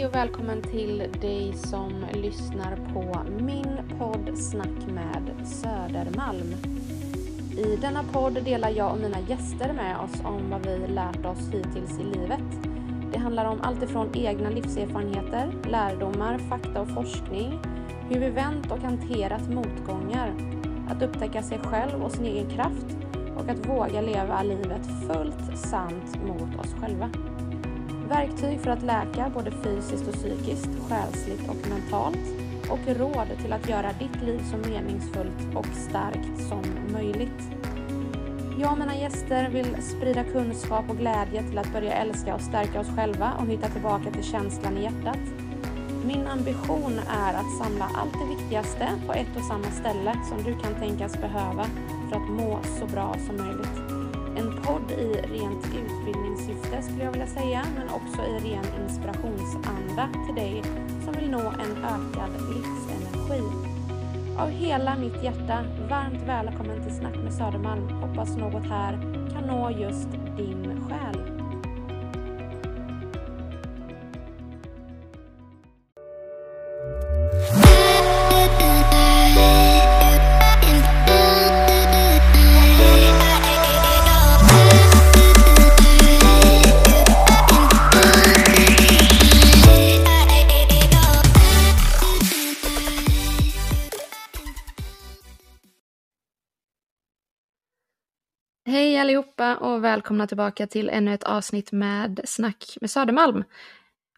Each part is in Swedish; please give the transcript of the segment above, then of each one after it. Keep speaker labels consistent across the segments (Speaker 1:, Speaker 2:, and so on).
Speaker 1: Hej och välkommen till dig som lyssnar på min podd Snack med Södermalm. I denna podd delar jag och mina gäster med oss om vad vi lärt oss hittills i livet. Det handlar om allt ifrån egna livserfarenheter, lärdomar, fakta och forskning, hur vi vänt och hanterat motgångar, att upptäcka sig själv och sin egen kraft och att våga leva livet fullt sant mot oss själva. Verktyg för att läka både fysiskt och psykiskt, själsligt och mentalt och råd till att göra ditt liv så meningsfullt och starkt som möjligt. Jag och mina gäster vill sprida kunskap och glädje till att börja älska och stärka oss själva och hitta tillbaka till känslan i hjärtat. Min ambition är att samla allt det viktigaste på ett och samma ställe som du kan tänkas behöva för att må så bra som möjligt. En podd i rent utbildningssyfte skulle jag vilja säga, men också i ren inspirationsanda till dig som vill nå en ökad livsenergi. Av hela mitt hjärta, varmt välkommen till Snack med Södermalm. Hoppas något här kan nå just din själ. Allihopa och välkomna tillbaka till ännu ett avsnitt med Snack med Södermalm.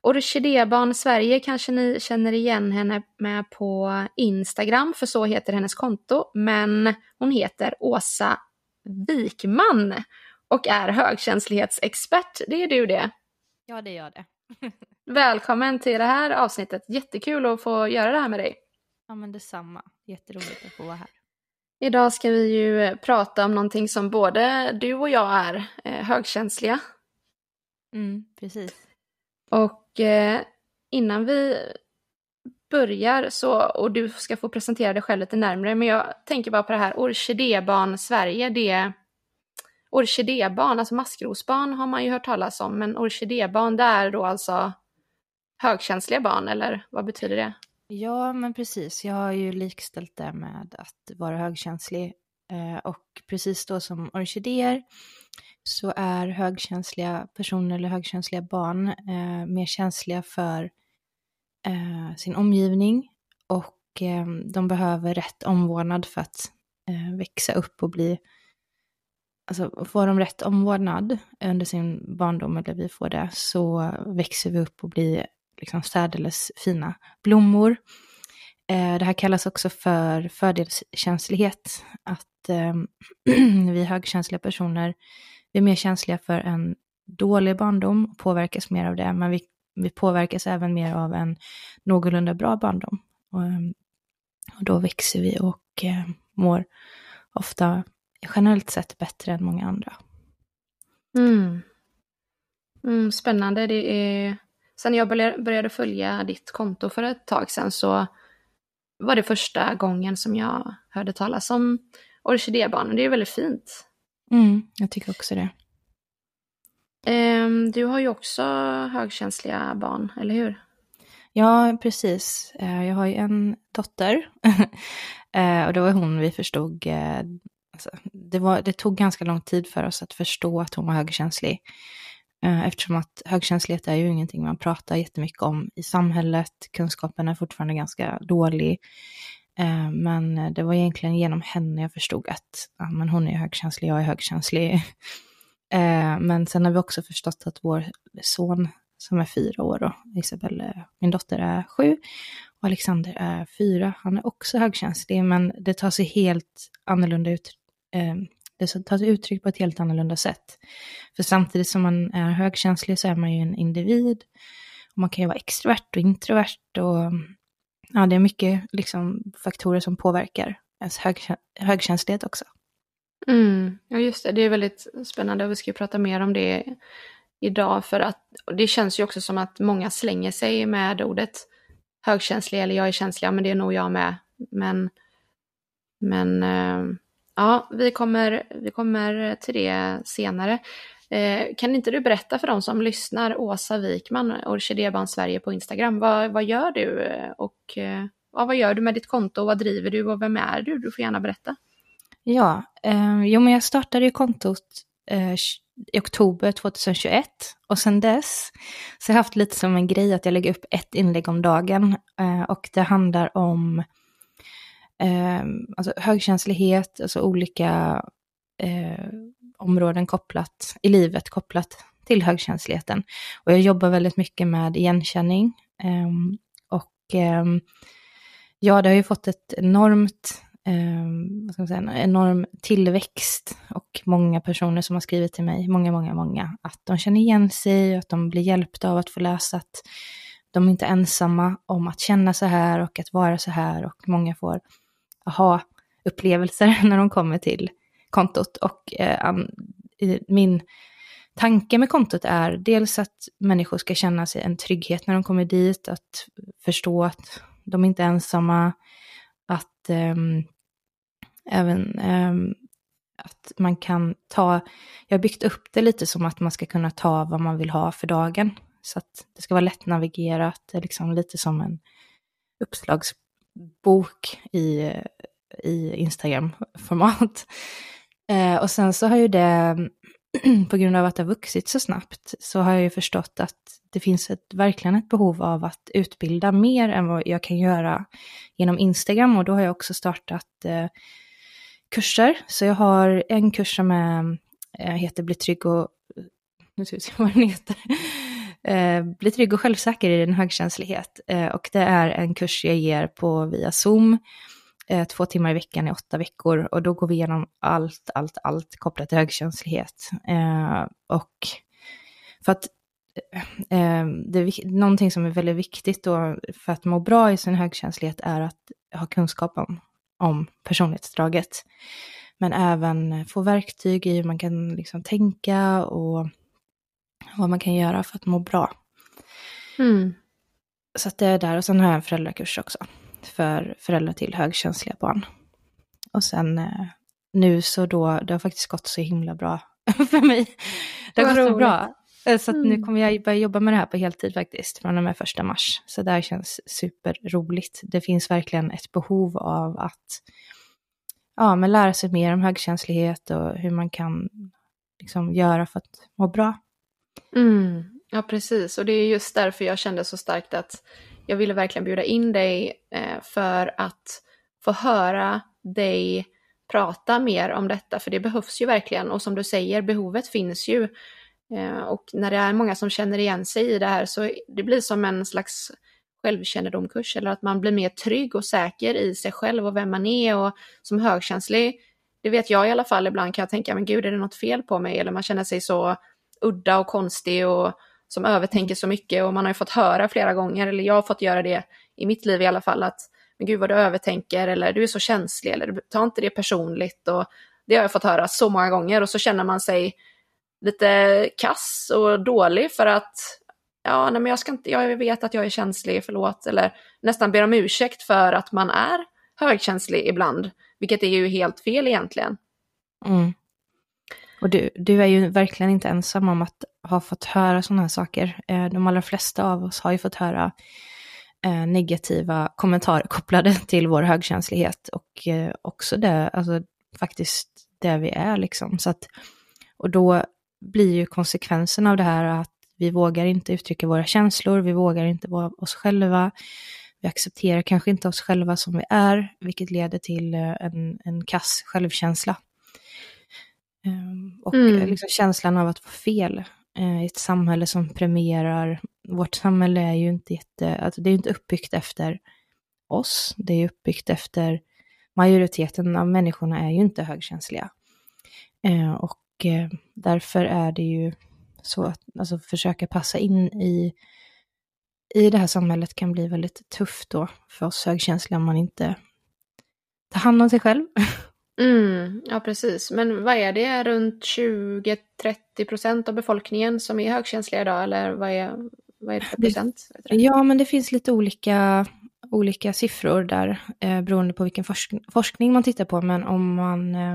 Speaker 1: Orkidébarn Sverige kanske ni känner igen henne med på Instagram, för så heter hennes konto, men hon heter Åsa Wikman och är högkänslighetsexpert. Det är du det?
Speaker 2: Ja, det gör det.
Speaker 1: Välkommen till det här avsnittet. Jättekul att få göra det här med dig.
Speaker 2: Ja, men detsamma. Jätteroligt att få vara här.
Speaker 1: Idag ska vi ju prata om någonting som både du och jag är eh, högkänsliga.
Speaker 2: Mm, precis.
Speaker 1: Och eh, innan vi börjar så, och du ska få presentera dig själv lite närmre, men jag tänker bara på det här orkidébarn Sverige, det orkidébarn, alltså maskrosbarn har man ju hört talas om, men orkidébarn det är då alltså högkänsliga barn, eller vad betyder det?
Speaker 2: Ja, men precis. Jag har ju likställt det med att vara högkänslig. Eh, och precis då som orkidéer så är högkänsliga personer eller högkänsliga barn eh, mer känsliga för eh, sin omgivning och eh, de behöver rätt omvårdnad för att eh, växa upp och bli Alltså får de rätt omvårdnad under sin barndom, eller vi får det, så växer vi upp och blir liksom särdeles fina blommor. Eh, det här kallas också för fördelskänslighet, att eh, vi högkänsliga personer, vi är mer känsliga för en dålig barndom och påverkas mer av det, men vi, vi påverkas även mer av en någorlunda bra barndom. Och, ehm, och då växer vi och eh, mår ofta generellt sett bättre än många andra.
Speaker 1: Mm. Mm, spännande. Det är... Sen jag började följa ditt konto för ett tag sedan så var det första gången som jag hörde talas om orkidébarn. Det är väldigt fint.
Speaker 2: Mm, jag tycker också det.
Speaker 1: Um, du har ju också högkänsliga barn, eller hur?
Speaker 2: Ja, precis. Uh, jag har ju en dotter. uh, och det var hon vi förstod. Uh, alltså, det, var, det tog ganska lång tid för oss att förstå att hon var högkänslig. Eh, eftersom att högkänslighet är ju ingenting man pratar jättemycket om i samhället. Kunskapen är fortfarande ganska dålig. Eh, men det var egentligen genom henne jag förstod att ja, men hon är högkänslig, jag är högkänslig. Eh, men sen har vi också förstått att vår son som är fyra år och Isabelle, min dotter är sju och Alexander är fyra. Han är också högkänslig, men det tar sig helt annorlunda ut det tar sig uttryck på ett helt annorlunda sätt. För samtidigt som man är högkänslig så är man ju en individ. Och man kan ju vara extrovert och introvert och ja, det är mycket liksom, faktorer som påverkar ens högkä högkänslighet också.
Speaker 1: Mm, ja, just det. Det är väldigt spännande och vi ska ju prata mer om det idag för att det känns ju också som att många slänger sig med ordet högkänslig eller jag är känslig, Ja, men det är nog jag med. Men, men eh, Ja, vi kommer, vi kommer till det senare. Eh, kan inte du berätta för de som lyssnar, Åsa Wikman, Orkidébarn Sverige på Instagram, vad, vad gör du och eh, ja, vad gör du med ditt konto, vad driver du och vem är du? Du får gärna berätta.
Speaker 2: Ja, eh, jo men jag startade ju kontot eh, i oktober 2021 och sedan dess så har jag haft lite som en grej att jag lägger upp ett inlägg om dagen eh, och det handlar om eh, alltså högkänslighet, alltså olika eh, områden kopplat i livet kopplat till högkänsligheten. Och jag jobbar väldigt mycket med igenkänning Eh, och ehm, ja, det har ju fått ett enormt eh, vad ska man säga, en enorm tillväxt och många personer som har skrivit till mig, många, många, många, att de känner igen sig, att de blir hjälpta av att få läsa att de är inte ensamma om att känna så här och att vara så här och många får aha-upplevelser när de kommer till kontot. Och eh, min tanke med kontot är dels att människor ska känna sig en trygghet när de kommer dit, att förstå att de inte är ensamma, att eh, även eh, att man kan ta, jag har byggt upp det lite som att man ska kunna ta vad man vill ha för dagen. Så att det ska vara lättnavigerat, liksom lite som en bok i, i Instagram-format. Eh, och sen så har ju det, på grund av att det har vuxit så snabbt, så har jag ju förstått att det finns ett, verkligen ett behov av att utbilda mer än vad jag kan göra genom Instagram. Och då har jag också startat eh, kurser. Så jag har en kurs som är, eh, heter Bli trygg och... Nu ska vi se vad den heter. Eh, bli trygg och självsäker i din högkänslighet. Eh, och det är en kurs jag ger på via Zoom eh, två timmar i veckan i åtta veckor och då går vi igenom allt, allt, allt kopplat till högkänslighet. Eh, och för att eh, eh det är någonting som är väldigt viktigt då för att må bra i sin högkänslighet är att ha kunskap om, om personlighetsdraget. Men även få verktyg i hur man kan liksom tänka och vad man kan göra för att må bra. Mm. Så att det är där och sen har jag en föräldrakurs också för föräldrar till högkänsliga barn. Och sen eh, nu så då, det har faktiskt gått så himla bra för mig. Det har gått så bra. Eh, så mm. nu kommer jag börja jobba med det här på heltid faktiskt, från och med första mars. Så det här känns superroligt. Det finns verkligen ett behov av att ja, men lära sig mer om högkänslighet och hur man kan liksom, göra för att må bra.
Speaker 1: Mm. Ja, precis. Och det är just därför jag kände så starkt att jag ville verkligen bjuda in dig eh, för att få höra dig prata mer om detta, för det behövs ju verkligen. Och som du säger, behovet finns ju. Eh, och när det är många som känner igen sig i det här så det blir som en slags självkännedomkurs eller att man blir mer trygg och säker i sig själv och vem man är och som högkänslig, det vet jag i alla fall, ibland kan jag tänka, men gud är det något fel på mig? Eller man känner sig så udda och konstig och som övertänker så mycket och man har ju fått höra flera gånger, eller jag har fått göra det i mitt liv i alla fall, att men gud vad du övertänker eller du är så känslig eller ta inte det personligt och det har jag fått höra så många gånger och så känner man sig lite kass och dålig för att ja, nej men jag, ska inte, jag vet att jag är känslig, förlåt, eller nästan ber om ursäkt för att man är högkänslig ibland, vilket är ju helt fel egentligen.
Speaker 2: Mm. Och du, du är ju verkligen inte ensam om att ha fått höra sådana här saker. Eh, de allra flesta av oss har ju fått höra eh, negativa kommentarer kopplade till vår högkänslighet och eh, också det, alltså faktiskt det vi är liksom. Så att, och då blir ju konsekvensen av det här att vi vågar inte uttrycka våra känslor, vi vågar inte vara oss själva, vi accepterar kanske inte oss själva som vi är, vilket leder till en, en kass självkänsla. Ehm, och mm. liksom känslan av att vara fel eh, i ett samhälle som premierar, vårt samhälle är ju inte jätte, alltså det är inte uppbyggt efter oss, det är uppbyggt efter majoriteten av människorna är ju inte högkänsliga. Eh, och eh, därför är det ju så att alltså, försöka passa in i, i det här samhället kan bli väldigt tufft då för oss högkänsliga om man inte tar hand om sig själv
Speaker 1: Mm, ja, precis. Men vad är det, runt 20-30 procent av befolkningen som är högkänsliga idag, eller vad är, vad är det för procent?
Speaker 2: Ja, men det finns lite olika, olika siffror där, eh, beroende på vilken forsk forskning man tittar på. Men om man, eh,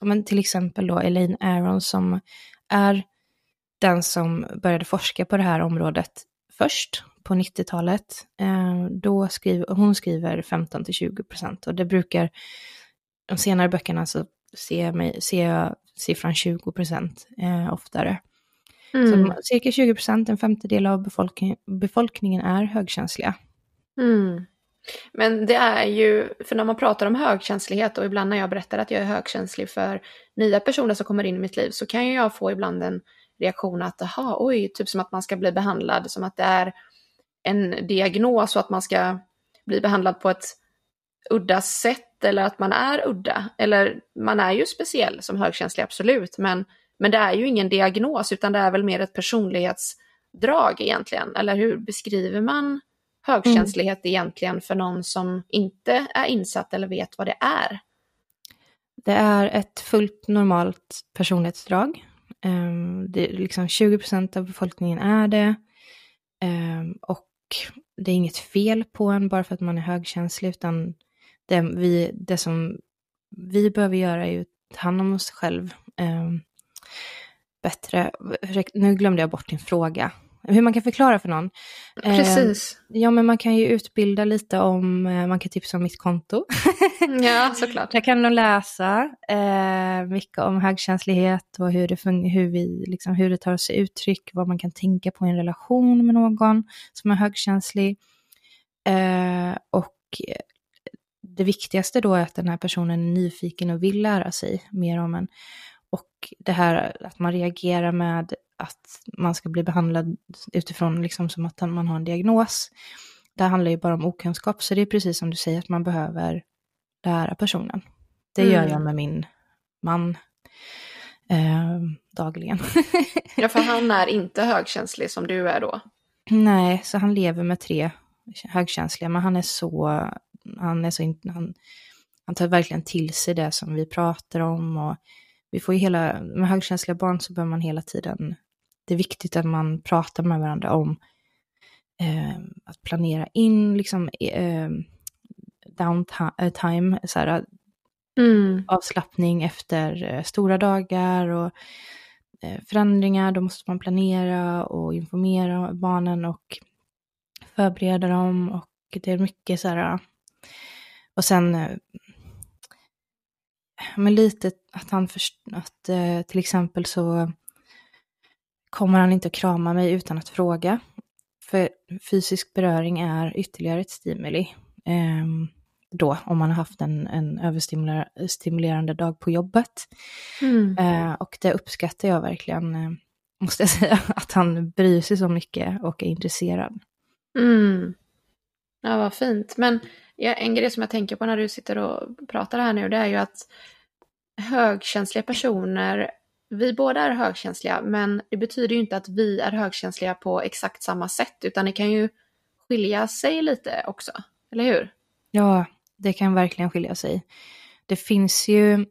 Speaker 2: om man till exempel då Elaine Aron som är den som började forska på det här området först på 90-talet. Eh, då skriver, hon skriver 15 till 20 procent och det brukar, de senare böckerna så ser, mig, ser jag siffran 20 procent eh, oftare. Mm. Så cirka 20 procent, en femtedel av befolkning, befolkningen är högkänsliga.
Speaker 1: Mm. Men det är ju, för när man pratar om högkänslighet och ibland när jag berättar att jag är högkänslig för nya personer som kommer in i mitt liv så kan ju jag få ibland en reaktion att, aha, oj, typ som att man ska bli behandlad, som att det är en diagnos och att man ska bli behandlad på ett udda sätt eller att man är udda. Eller man är ju speciell som högkänslig, absolut, men, men det är ju ingen diagnos utan det är väl mer ett personlighetsdrag egentligen. Eller hur beskriver man högkänslighet mm. egentligen för någon som inte är insatt eller vet vad det är?
Speaker 2: Det är ett fullt normalt personlighetsdrag. Um, det är liksom 20 procent av befolkningen är det. Um, och det är inget fel på en bara för att man är högkänslig, utan det, vi, det som vi behöver göra är ju att ta hand om oss själv um, bättre. Nu glömde jag bort din fråga hur man kan förklara för någon.
Speaker 1: Precis.
Speaker 2: Eh, ja, men man kan ju utbilda lite om, eh, man kan tipsa om mitt konto.
Speaker 1: ja, såklart.
Speaker 2: Där kan de läsa eh, mycket om högkänslighet och hur det, hur, vi, liksom, hur det tar sig uttryck, vad man kan tänka på i en relation med någon som är högkänslig. Eh, och det viktigaste då är att den här personen är nyfiken och vill lära sig mer om en. Och det här att man reagerar med att man ska bli behandlad utifrån liksom som att man har en diagnos. Det handlar ju bara om okunskap, så det är precis som du säger att man behöver lära personen. Det mm. gör jag med min man eh, dagligen.
Speaker 1: ja, för han är inte högkänslig som du är då?
Speaker 2: Nej, så han lever med tre högkänsliga, men han är så, han är så, han, han tar verkligen till sig det som vi pratar om och vi får ju hela, med högkänsliga barn så behöver man hela tiden det är viktigt att man pratar med varandra om eh, att planera in liksom eh, downtime, så här, mm. avslappning efter eh, stora dagar och eh, förändringar. Då måste man planera och informera barnen och förbereda dem och det är mycket så här, och sen eh, men lite att han först, att eh, till exempel så kommer han inte att krama mig utan att fråga. För fysisk beröring är ytterligare ett stimuli. Eh, då, om man har haft en, en överstimulerande dag på jobbet. Mm. Eh, och det uppskattar jag verkligen, eh, måste jag säga, att han bryr sig så mycket och är intresserad.
Speaker 1: Mm. Ja, vad fint. Men en grej som jag tänker på när du sitter och pratar här nu, det är ju att högkänsliga personer vi båda är högkänsliga, men det betyder ju inte att vi är högkänsliga på exakt samma sätt, utan det kan ju skilja sig lite också, eller hur?
Speaker 2: Ja, det kan verkligen skilja sig. Det finns ju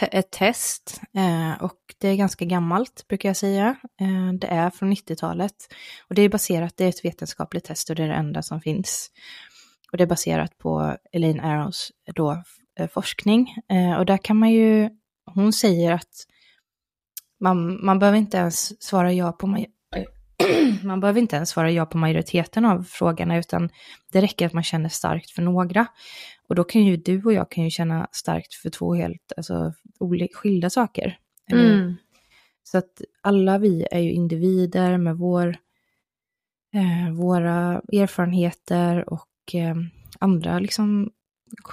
Speaker 2: ett test eh, och det är ganska gammalt brukar jag säga. Eh, det är från 90-talet och det är baserat, det är ett vetenskapligt test och det är det enda som finns. Och det är baserat på Elaine Arrows då, eh, forskning och där kan man ju, hon säger att man, man behöver inte ens svara ja på man behöver inte ens svara ja på majoriteten av frågorna, utan det räcker att man känner starkt för några. Och då kan ju du och jag kan ju känna starkt för två helt alltså, skilda saker. Mm. Så att alla vi är ju individer med vår, eh, våra erfarenheter och eh, andra liksom,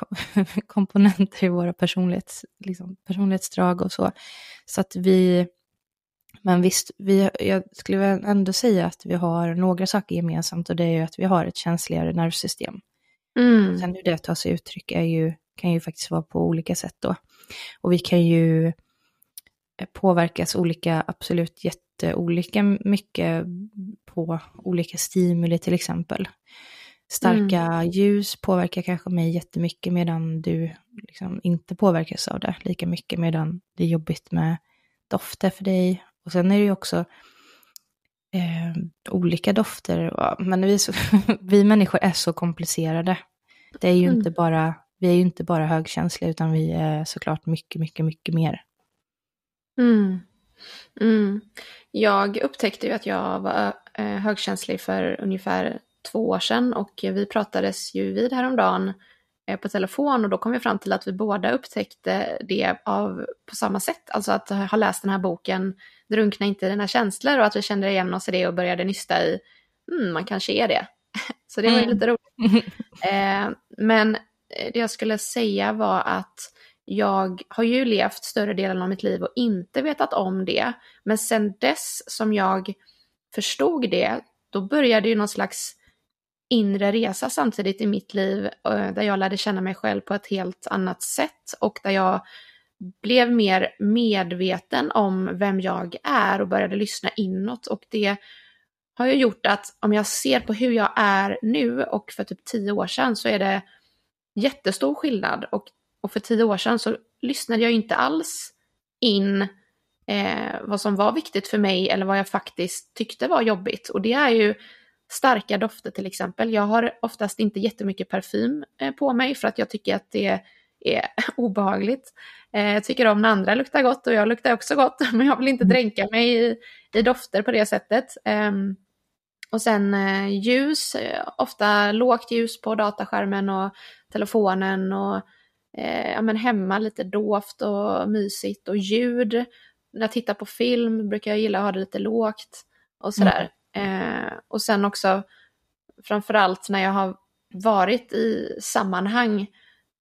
Speaker 2: komponenter i våra personlighets, liksom, personlighetsdrag och så. Så att vi men visst, vi, jag skulle ändå säga att vi har några saker gemensamt och det är ju att vi har ett känsligare nervsystem. Mm. Sen hur det tar sig uttryck är ju, kan ju faktiskt vara på olika sätt då. Och vi kan ju eh, påverkas olika, absolut jätteolika mycket på olika stimuli till exempel. Starka mm. ljus påverkar kanske mig jättemycket medan du liksom inte påverkas av det lika mycket medan det är jobbigt med dofter för dig och sen är det ju också eh, olika dofter. Men vi, så, vi människor är så komplicerade. Det är ju mm. inte bara, vi är ju inte bara högkänsliga utan vi är såklart mycket, mycket, mycket mer.
Speaker 1: Mm. Mm. Jag upptäckte ju att jag var eh, högkänslig för ungefär två år sedan och vi pratades ju vid häromdagen eh, på telefon och då kom vi fram till att vi båda upptäckte det av, på samma sätt. Alltså att ha läst den här boken Drunkna inte i dina känslor och att vi kände igen oss i det och började nysta i, mm, man kanske är det. Så det var ju mm. lite roligt. Eh, men det jag skulle säga var att jag har ju levt större delen av mitt liv och inte vetat om det. Men sen dess som jag förstod det, då började ju någon slags inre resa samtidigt i mitt liv eh, där jag lärde känna mig själv på ett helt annat sätt och där jag blev mer medveten om vem jag är och började lyssna inåt. Och det har ju gjort att om jag ser på hur jag är nu och för typ tio år sedan så är det jättestor skillnad. Och, och för tio år sedan så lyssnade jag inte alls in eh, vad som var viktigt för mig eller vad jag faktiskt tyckte var jobbigt. Och det är ju starka dofter till exempel. Jag har oftast inte jättemycket parfym eh, på mig för att jag tycker att det är obehagligt. Eh, jag tycker om när andra luktar gott och jag luktar också gott, men jag vill inte mm. dränka mig i, i dofter på det sättet. Um, och sen eh, ljus, ofta lågt ljus på dataskärmen och telefonen och ja, men hemma lite dovt och mysigt och ljud. När jag tittar på film brukar jag gilla att ha det lite lågt och sådär. Mm. Eh, och sen också framförallt när jag har varit i sammanhang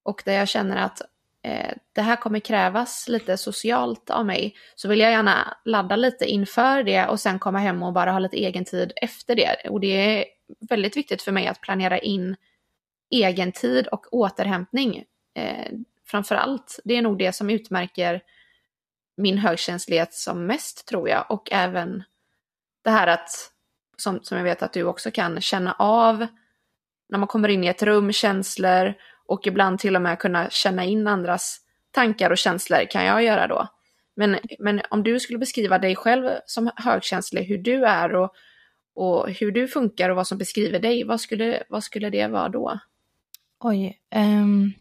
Speaker 1: och där jag känner att eh, det här kommer krävas lite socialt av mig, så vill jag gärna ladda lite inför det och sen komma hem och bara ha lite egen tid efter det. Och det är väldigt viktigt för mig att planera in egen tid och återhämtning eh, framför allt. Det är nog det som utmärker min högkänslighet som mest tror jag och även det här att, som, som jag vet att du också kan, känna av när man kommer in i ett rum, känslor och ibland till och med kunna känna in andras tankar och känslor kan jag göra då. Men, men om du skulle beskriva dig själv som högkänslig, hur du är och, och hur du funkar och vad som beskriver dig, vad skulle, vad skulle det vara då?
Speaker 2: Oj. Um,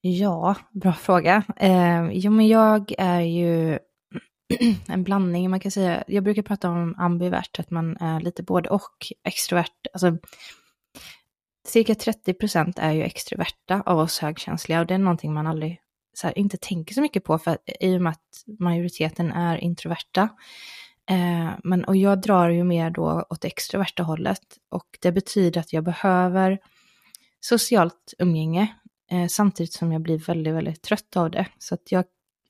Speaker 2: ja, bra fråga. Um, jo, men jag är ju en blandning, man kan säga. Jag brukar prata om ambivert, att man är lite både och extrovert. Alltså, cirka 30 procent är ju extroverta av oss högkänsliga och det är någonting man aldrig så här, inte tänker så mycket på för i och med att majoriteten är introverta. Eh, men, och jag drar ju mer då åt det extroverta hållet och det betyder att jag behöver socialt umgänge eh, samtidigt som jag blir väldigt, väldigt trött av det. Så att jag,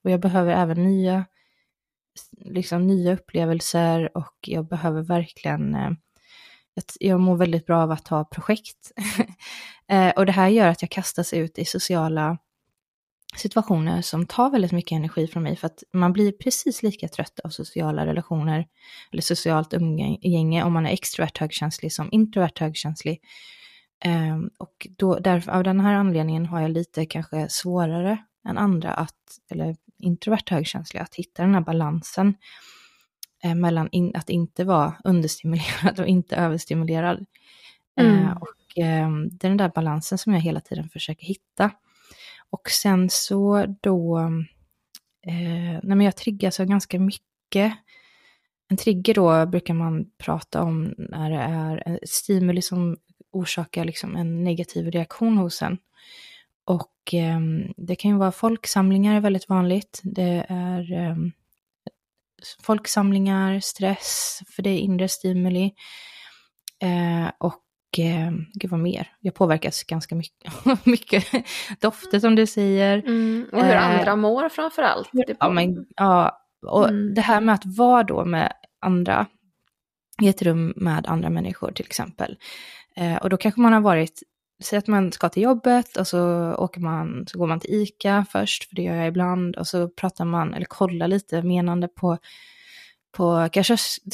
Speaker 2: och jag behöver även nya, liksom nya upplevelser och jag behöver verkligen eh, jag mår väldigt bra av att ha projekt. Eh, och det här gör att jag kastas ut i sociala situationer som tar väldigt mycket energi från mig för att man blir precis lika trött av sociala relationer eller socialt umgänge om man är extrovert högkänslig som introvert högkänslig. Ehm, och då, därför, av den här anledningen har jag lite kanske svårare än andra att, eller introvert högkänslig, att hitta den här balansen eh, mellan in, att inte vara understimulerad och inte överstimulerad. Eh, mm. Eh, och eh, det är den där balansen som jag hela tiden försöker hitta. Och sen så då, eh, nej men jag triggas av ganska mycket. En trigger då brukar man prata om när det är en stimuli som orsakar liksom en negativ reaktion hos en. Och eh, det kan ju vara folksamlingar är väldigt vanligt. Det är eh, folksamlingar, stress, för det är inre stimuli. Eh, och eh, gud vad mer, jag påverkas ganska mycket, mycket dofter som du säger.
Speaker 1: Mm, och hur eh, andra mår framför allt.
Speaker 2: Ja, men, ja, och mm. det här med att vara då med andra, i ett rum med andra människor till exempel. Eh, och då kanske man har varit säg att man ska till jobbet och så åker man, så går man till ICA först, för det gör jag ibland, och så pratar man, eller kollar lite menande på, på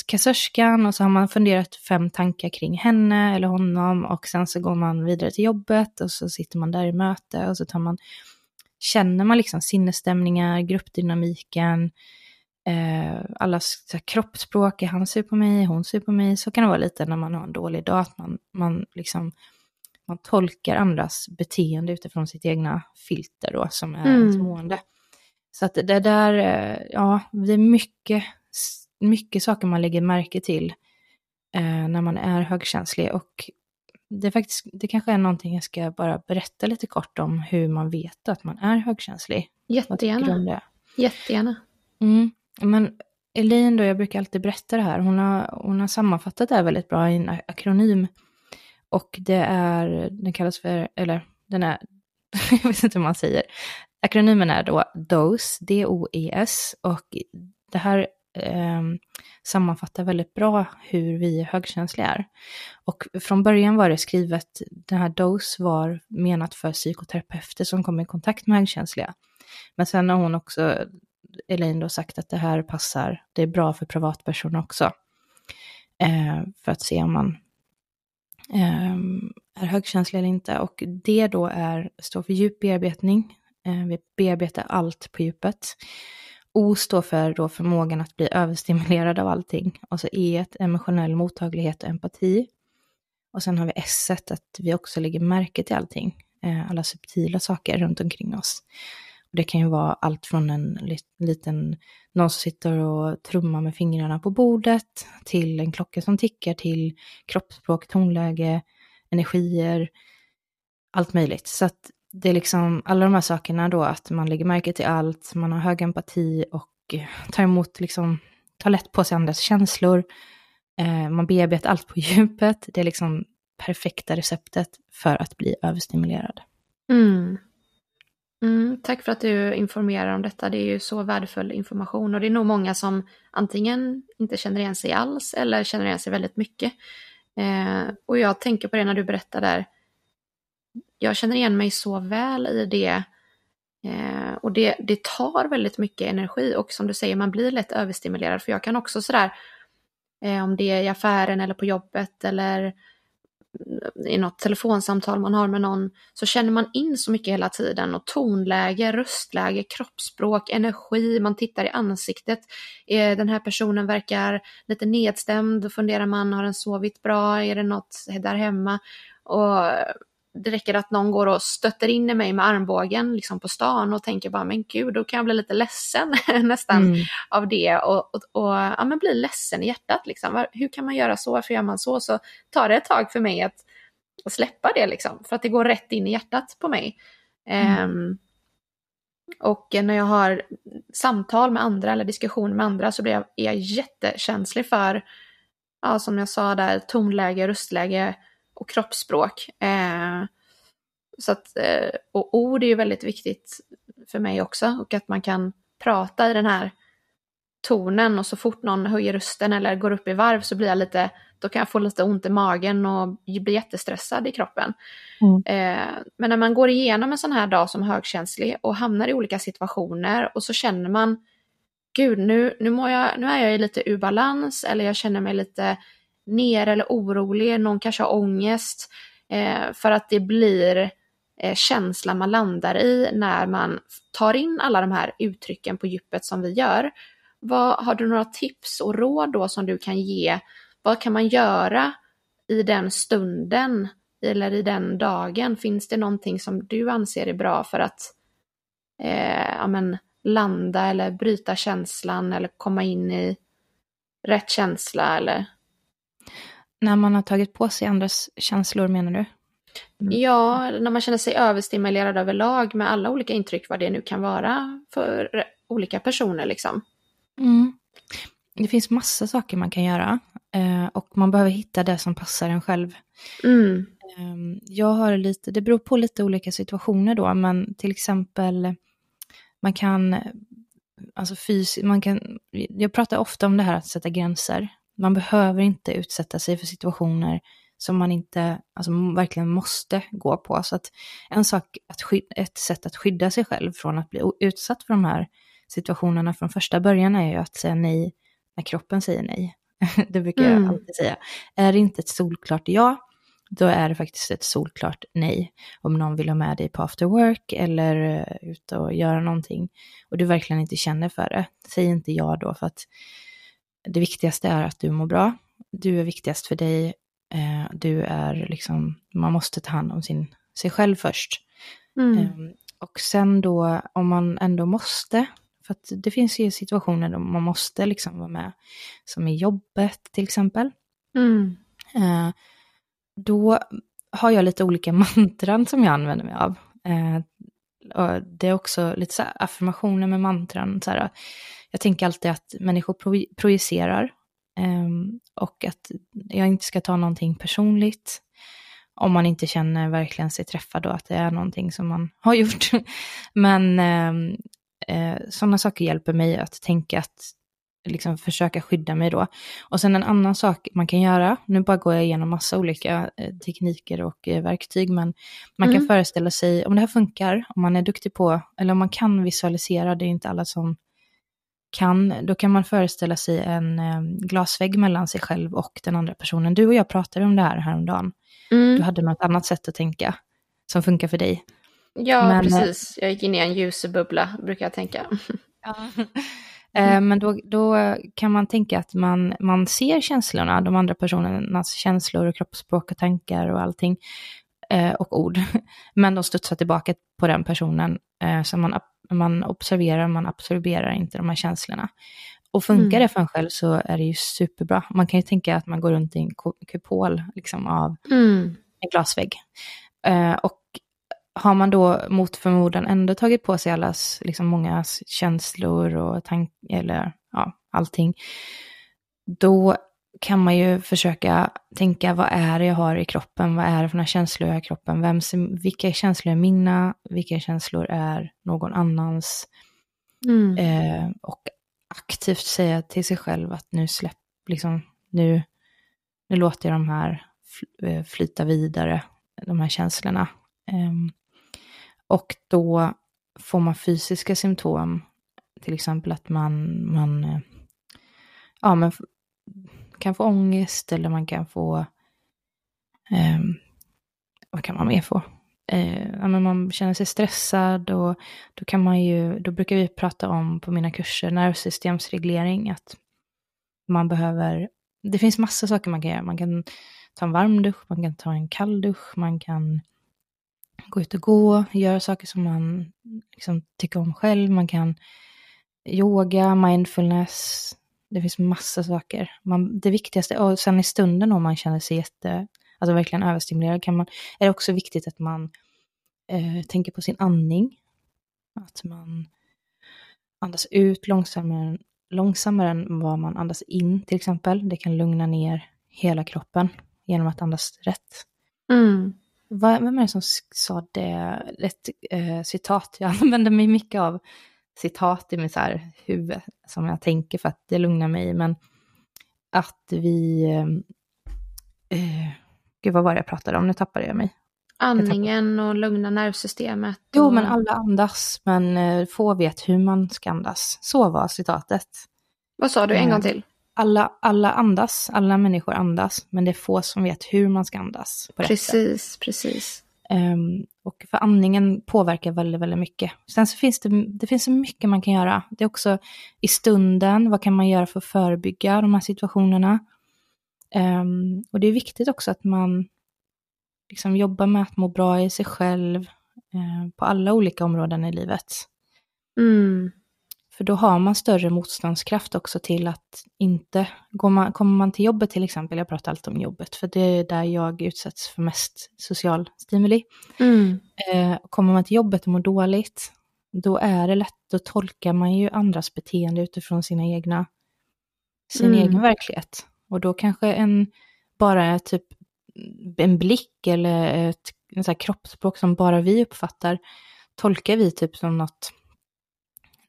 Speaker 2: kassörskan och så har man funderat fem tankar kring henne eller honom och sen så går man vidare till jobbet och så sitter man där i möte och så tar man, känner man liksom sinnesstämningar, gruppdynamiken, eh, alla kroppsspråk, är han sur på mig, hon sur på mig, så kan det vara lite när man har en dålig dag, att man, man liksom man tolkar andras beteende utifrån sitt egna filter då, som är mm. ens mående. Så att det där, eh, ja, det är mycket, mycket saker man lägger märke till eh, när man är högkänslig. Och det, är faktiskt, det kanske är någonting jag ska bara berätta lite kort om hur man vet att man är högkänslig.
Speaker 1: Jättegärna. Jättegärna.
Speaker 2: Mm. Men Elaine då, jag brukar alltid berätta det här, hon har, hon har sammanfattat det här väldigt bra i en akronym. Och det är, den kallas för, eller den är, jag vet inte hur man säger. Akronymen är då DOES, D-O-E-S, och det här eh, sammanfattar väldigt bra hur vi högkänsliga är. Och från början var det skrivet, den här DOES var menat för psykoterapeuter som kommer i kontakt med högkänsliga. Men sen har hon också, Elaine då sagt att det här passar, det är bra för privatpersoner också. Eh, för att se om man Ehm, är högkänslig eller inte. Och det då är, står för djup bearbetning. Ehm, vi bearbetar allt på djupet. O står för då förmågan att bli överstimulerad av allting. Och så E ett emotionell mottaglighet och empati. Och sen har vi S att vi också lägger märke till allting. Ehm, alla subtila saker runt omkring oss. Det kan ju vara allt från en liten, någon som sitter och trummar med fingrarna på bordet, till en klocka som tickar, till kroppsspråk, tonläge, energier, allt möjligt. Så att det är liksom alla de här sakerna då, att man lägger märke till allt, man har hög empati och eh, tar emot, liksom, tar lätt på sig andras känslor. Eh, man bearbetar allt på djupet. Det är liksom perfekta receptet för att bli överstimulerad.
Speaker 1: Mm. Mm, tack för att du informerar om detta. Det är ju så värdefull information och det är nog många som antingen inte känner igen sig alls eller känner igen sig väldigt mycket. Eh, och jag tänker på det när du berättar där. Jag känner igen mig så väl i det. Eh, och det, det tar väldigt mycket energi och som du säger, man blir lätt överstimulerad. För jag kan också sådär, eh, om det är i affären eller på jobbet eller i något telefonsamtal man har med någon så känner man in så mycket hela tiden och tonläge, röstläge, kroppsspråk, energi, man tittar i ansiktet. Eh, den här personen verkar lite nedstämd, då funderar man, har den sovit bra, är det något där hemma? Och det räcker att någon går och stöter in i mig med armbågen liksom på stan och tänker bara men gud, då kan jag bli lite ledsen nästan mm. av det och, och, och ja, men bli ledsen i hjärtat liksom. Hur kan man göra så? Varför gör man så? Så tar det ett tag för mig att, att släppa det liksom, för att det går rätt in i hjärtat på mig. Mm. Um, och när jag har samtal med andra eller diskussioner med andra så blir jag, är jag jättekänslig för, ja, som jag sa där, tonläge, röstläge, och kroppsspråk. Eh, så att, eh, och ord är ju väldigt viktigt för mig också och att man kan prata i den här tonen och så fort någon höjer rösten eller går upp i varv så blir jag lite, då kan jag få lite ont i magen och bli jättestressad i kroppen. Mm. Eh, men när man går igenom en sån här dag som högkänslig och hamnar i olika situationer och så känner man, gud nu, nu, mår jag, nu är jag i lite ur balans eller jag känner mig lite ner eller orolig, någon kanske har ångest. Eh, för att det blir eh, känslan man landar i när man tar in alla de här uttrycken på djupet som vi gör. Vad, har du några tips och råd då som du kan ge? Vad kan man göra i den stunden eller i den dagen? Finns det någonting som du anser är bra för att eh, ja, men, landa eller bryta känslan eller komma in i rätt känsla eller
Speaker 2: när man har tagit på sig andras känslor menar du?
Speaker 1: Mm. Ja, när man känner sig överstimulerad överlag med alla olika intryck, vad det nu kan vara för olika personer liksom.
Speaker 2: Mm. Det finns massa saker man kan göra eh, och man behöver hitta det som passar en själv.
Speaker 1: Mm.
Speaker 2: Eh, jag har lite, det beror på lite olika situationer då, men till exempel man kan, alltså fysiskt, man kan, jag pratar ofta om det här att sätta gränser. Man behöver inte utsätta sig för situationer som man inte, alltså verkligen måste gå på. Så att en sak, att skydda, ett sätt att skydda sig själv från att bli utsatt för de här situationerna från första början är ju att säga nej när kroppen säger nej. det brukar mm. jag alltid säga. Är det inte ett solklart ja, då är det faktiskt ett solklart nej. Om någon vill ha med dig på after work eller uh, ut och göra någonting och du verkligen inte känner för det, säg inte ja då för att det viktigaste är att du mår bra. Du är viktigast för dig. Eh, du är liksom, man måste ta hand om sin, sig själv först. Mm. Eh, och sen då, om man ändå måste För att det finns ju situationer då man måste liksom vara med, som i jobbet till exempel.
Speaker 1: Mm.
Speaker 2: Eh, då har jag lite olika mantran som jag använder mig av. Eh, det är också lite så affirmationer med mantran. Så här, jag tänker alltid att människor pro projicerar um, och att jag inte ska ta någonting personligt om man inte känner verkligen sig träffad och att det är någonting som man har gjort. Men um, eh, sådana saker hjälper mig att tänka att liksom försöka skydda mig då. Och sen en annan sak man kan göra, nu bara går jag igenom massa olika eh, tekniker och eh, verktyg, men man mm. kan föreställa sig, om det här funkar, om man är duktig på, eller om man kan visualisera, det är inte alla som kan, då kan man föreställa sig en eh, glasvägg mellan sig själv och den andra personen. Du och jag pratade om det här häromdagen. Mm. Du hade något annat sätt att tänka som funkar för dig.
Speaker 1: Ja, men, precis. Jag gick in i en ljusbubbla, brukar jag tänka.
Speaker 2: Ja. Mm. Men då, då kan man tänka att man, man ser känslorna, de andra personernas känslor och kroppsspråk och tankar och allting. Eh, och ord. Men de studsar tillbaka på den personen. Eh, så man, man observerar, man absorberar inte de här känslorna. Och funkar mm. det för en själv så är det ju superbra. Man kan ju tänka att man går runt i en kupol liksom, av mm. en glasvägg. och har man då mot förmodan ändå tagit på sig allas, liksom många känslor och tankar, eller ja, allting, då kan man ju försöka tänka vad är det jag har i kroppen, vad är det för några känslor jag har i kroppen, Vem, vilka känslor är mina, vilka känslor är någon annans. Mm. Eh, och aktivt säga till sig själv att nu släpp, liksom, nu, nu låter jag de här eh, flyta vidare, de här känslorna. Um, och då får man fysiska symptom, till exempel att man, man, eh, ja, man kan få ångest eller man kan få, eh, vad kan man mer få? Eh, men man känner sig stressad och då kan man ju, då brukar vi prata om på mina kurser nervsystemsreglering, att man behöver, det finns massa saker man kan göra. Man kan ta en varm dusch, man kan ta en kall dusch, man kan gå ut och gå, göra saker som man liksom tycker om själv. Man kan yoga, mindfulness, det finns massa saker. Man, det viktigaste, och sen i stunden om man känner sig jätte, alltså verkligen överstimulerad, kan man, är det också viktigt att man eh, tänker på sin andning. Att man andas ut långsammare, långsammare än vad man andas in till exempel. Det kan lugna ner hela kroppen genom att andas rätt.
Speaker 1: Mm.
Speaker 2: Vem är det som sa det? Ett eh, citat, jag använder mig mycket av citat i mitt så här huvud som jag tänker för att det lugnar mig. Men att vi... Eh, eh gud, vad var det jag pratade om? Nu tappade jag mig.
Speaker 1: Andningen och lugna nervsystemet. Och...
Speaker 2: Jo, men alla andas, men eh, få vet hur man ska andas. Så var citatet.
Speaker 1: Vad sa du en gång eh, till?
Speaker 2: alla, alla andas, alla människor andas, men det är få som vet hur man ska andas.
Speaker 1: Precis, precis.
Speaker 2: Um, och för andningen påverkar väldigt, väldigt mycket. Sen så finns det, det finns så mycket man kan göra. Det är också i stunden, vad kan man göra för att förebygga de här situationerna? Um, och det är viktigt också att man liksom jobbar med att må bra i sig själv uh, på alla olika områden i livet.
Speaker 1: Mm.
Speaker 2: För då har man större motståndskraft också till att inte, går man, kommer man till jobbet till exempel, jag pratar alltid om jobbet, för det är där jag utsätts för mest social stimuli.
Speaker 1: Mm.
Speaker 2: Eh, kommer man till jobbet och mår dåligt, då är det lätt, då tolkar man ju andras beteende utifrån sina egna, sin mm. egen verklighet. Och då kanske en, bara typ en blick eller ett så kroppsspråk som bara vi uppfattar, tolkar vi typ som något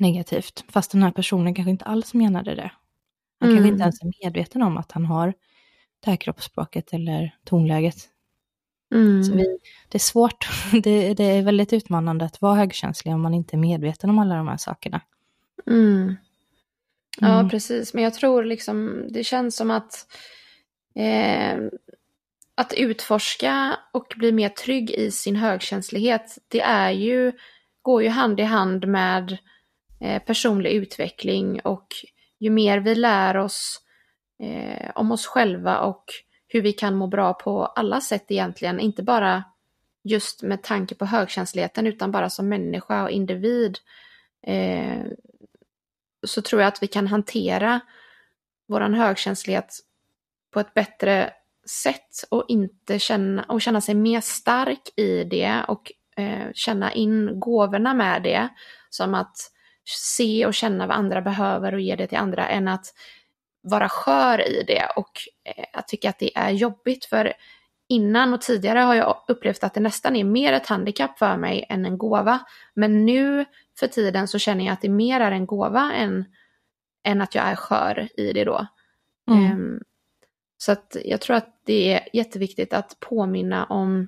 Speaker 2: negativt. Fast den här personen kanske inte alls menade det. Han mm. kanske inte ens är medveten om att han har det här kroppsspråket eller tonläget.
Speaker 1: Mm.
Speaker 2: Så vi, det är svårt, det, det, är väldigt utmanande att vara högkänslig om man inte är medveten om alla de här sakerna.
Speaker 1: Mm. Ja, mm. precis. Men jag tror liksom, det känns som att eh, att utforska och bli mer trygg i sin högkänslighet, det är ju, går ju hand i hand med Eh, personlig utveckling och ju mer vi lär oss eh, om oss själva och hur vi kan må bra på alla sätt egentligen, inte bara just med tanke på högkänsligheten utan bara som människa och individ, eh, så tror jag att vi kan hantera våran högkänslighet på ett bättre sätt och inte känna, och känna sig mer stark i det och eh, känna in gåvorna med det. Som att se och känna vad andra behöver och ge det till andra än att vara skör i det och eh, att tycka att det är jobbigt. För innan och tidigare har jag upplevt att det nästan är mer ett handikapp för mig än en gåva. Men nu för tiden så känner jag att det mer är en gåva än, än att jag är skör i det då. Mm. Um, så att jag tror att det är jätteviktigt att påminna om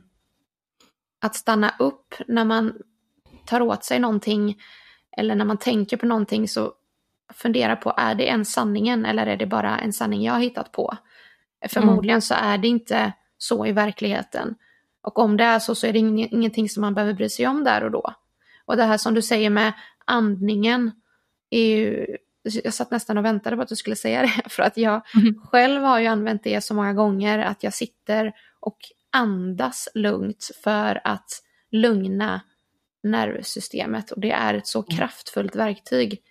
Speaker 1: att stanna upp när man tar åt sig någonting eller när man tänker på någonting så fundera på, är det en sanningen eller är det bara en sanning jag har hittat på? Förmodligen mm. så är det inte så i verkligheten. Och om det är så så är det ingenting som man behöver bry sig om där och då. Och det här som du säger med andningen är ju, jag satt nästan och väntade på att du skulle säga det, för att jag mm. själv har ju använt det så många gånger att jag sitter och andas lugnt för att lugna nervsystemet och det är ett så mm. kraftfullt verktyg.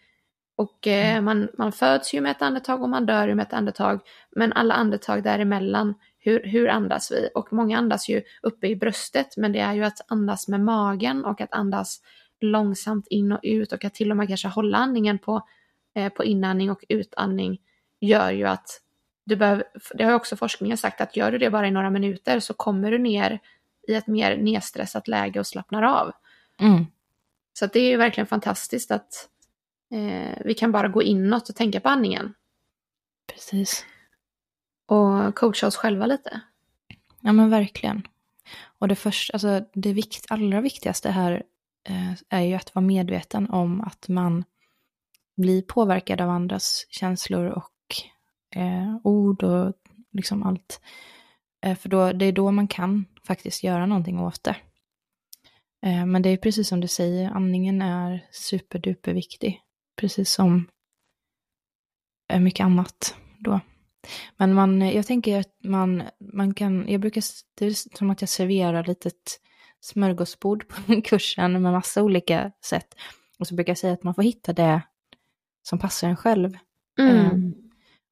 Speaker 1: Och eh, mm. man, man föds ju med ett andetag och man dör ju med ett andetag, men alla andetag däremellan, hur, hur andas vi? Och många andas ju uppe i bröstet, men det är ju att andas med magen och att andas långsamt in och ut och att till och med kanske hålla andningen på, eh, på inandning och utandning gör ju att du behöver, det har också forskningen sagt att gör du det bara i några minuter så kommer du ner i ett mer nedstressat läge och slappnar av. Mm. Så det är ju verkligen fantastiskt att eh, vi kan bara gå inåt och tänka på andningen.
Speaker 2: Precis.
Speaker 1: Och coacha oss själva lite.
Speaker 2: Ja men verkligen. Och det, först, alltså, det vikt, allra viktigaste här eh, är ju att vara medveten om att man blir påverkad av andras känslor och eh, ord och liksom allt. Eh, för då, det är då man kan faktiskt göra någonting åt det. Eh, men det är precis som du säger, andningen är superduper viktig. Precis som eh, mycket annat då. Men man, jag tänker att man, man kan, jag brukar, det är som att jag serverar litet smörgåsbord på kursen med massa olika sätt. Och så brukar jag säga att man får hitta det som passar en själv. Mm. Um,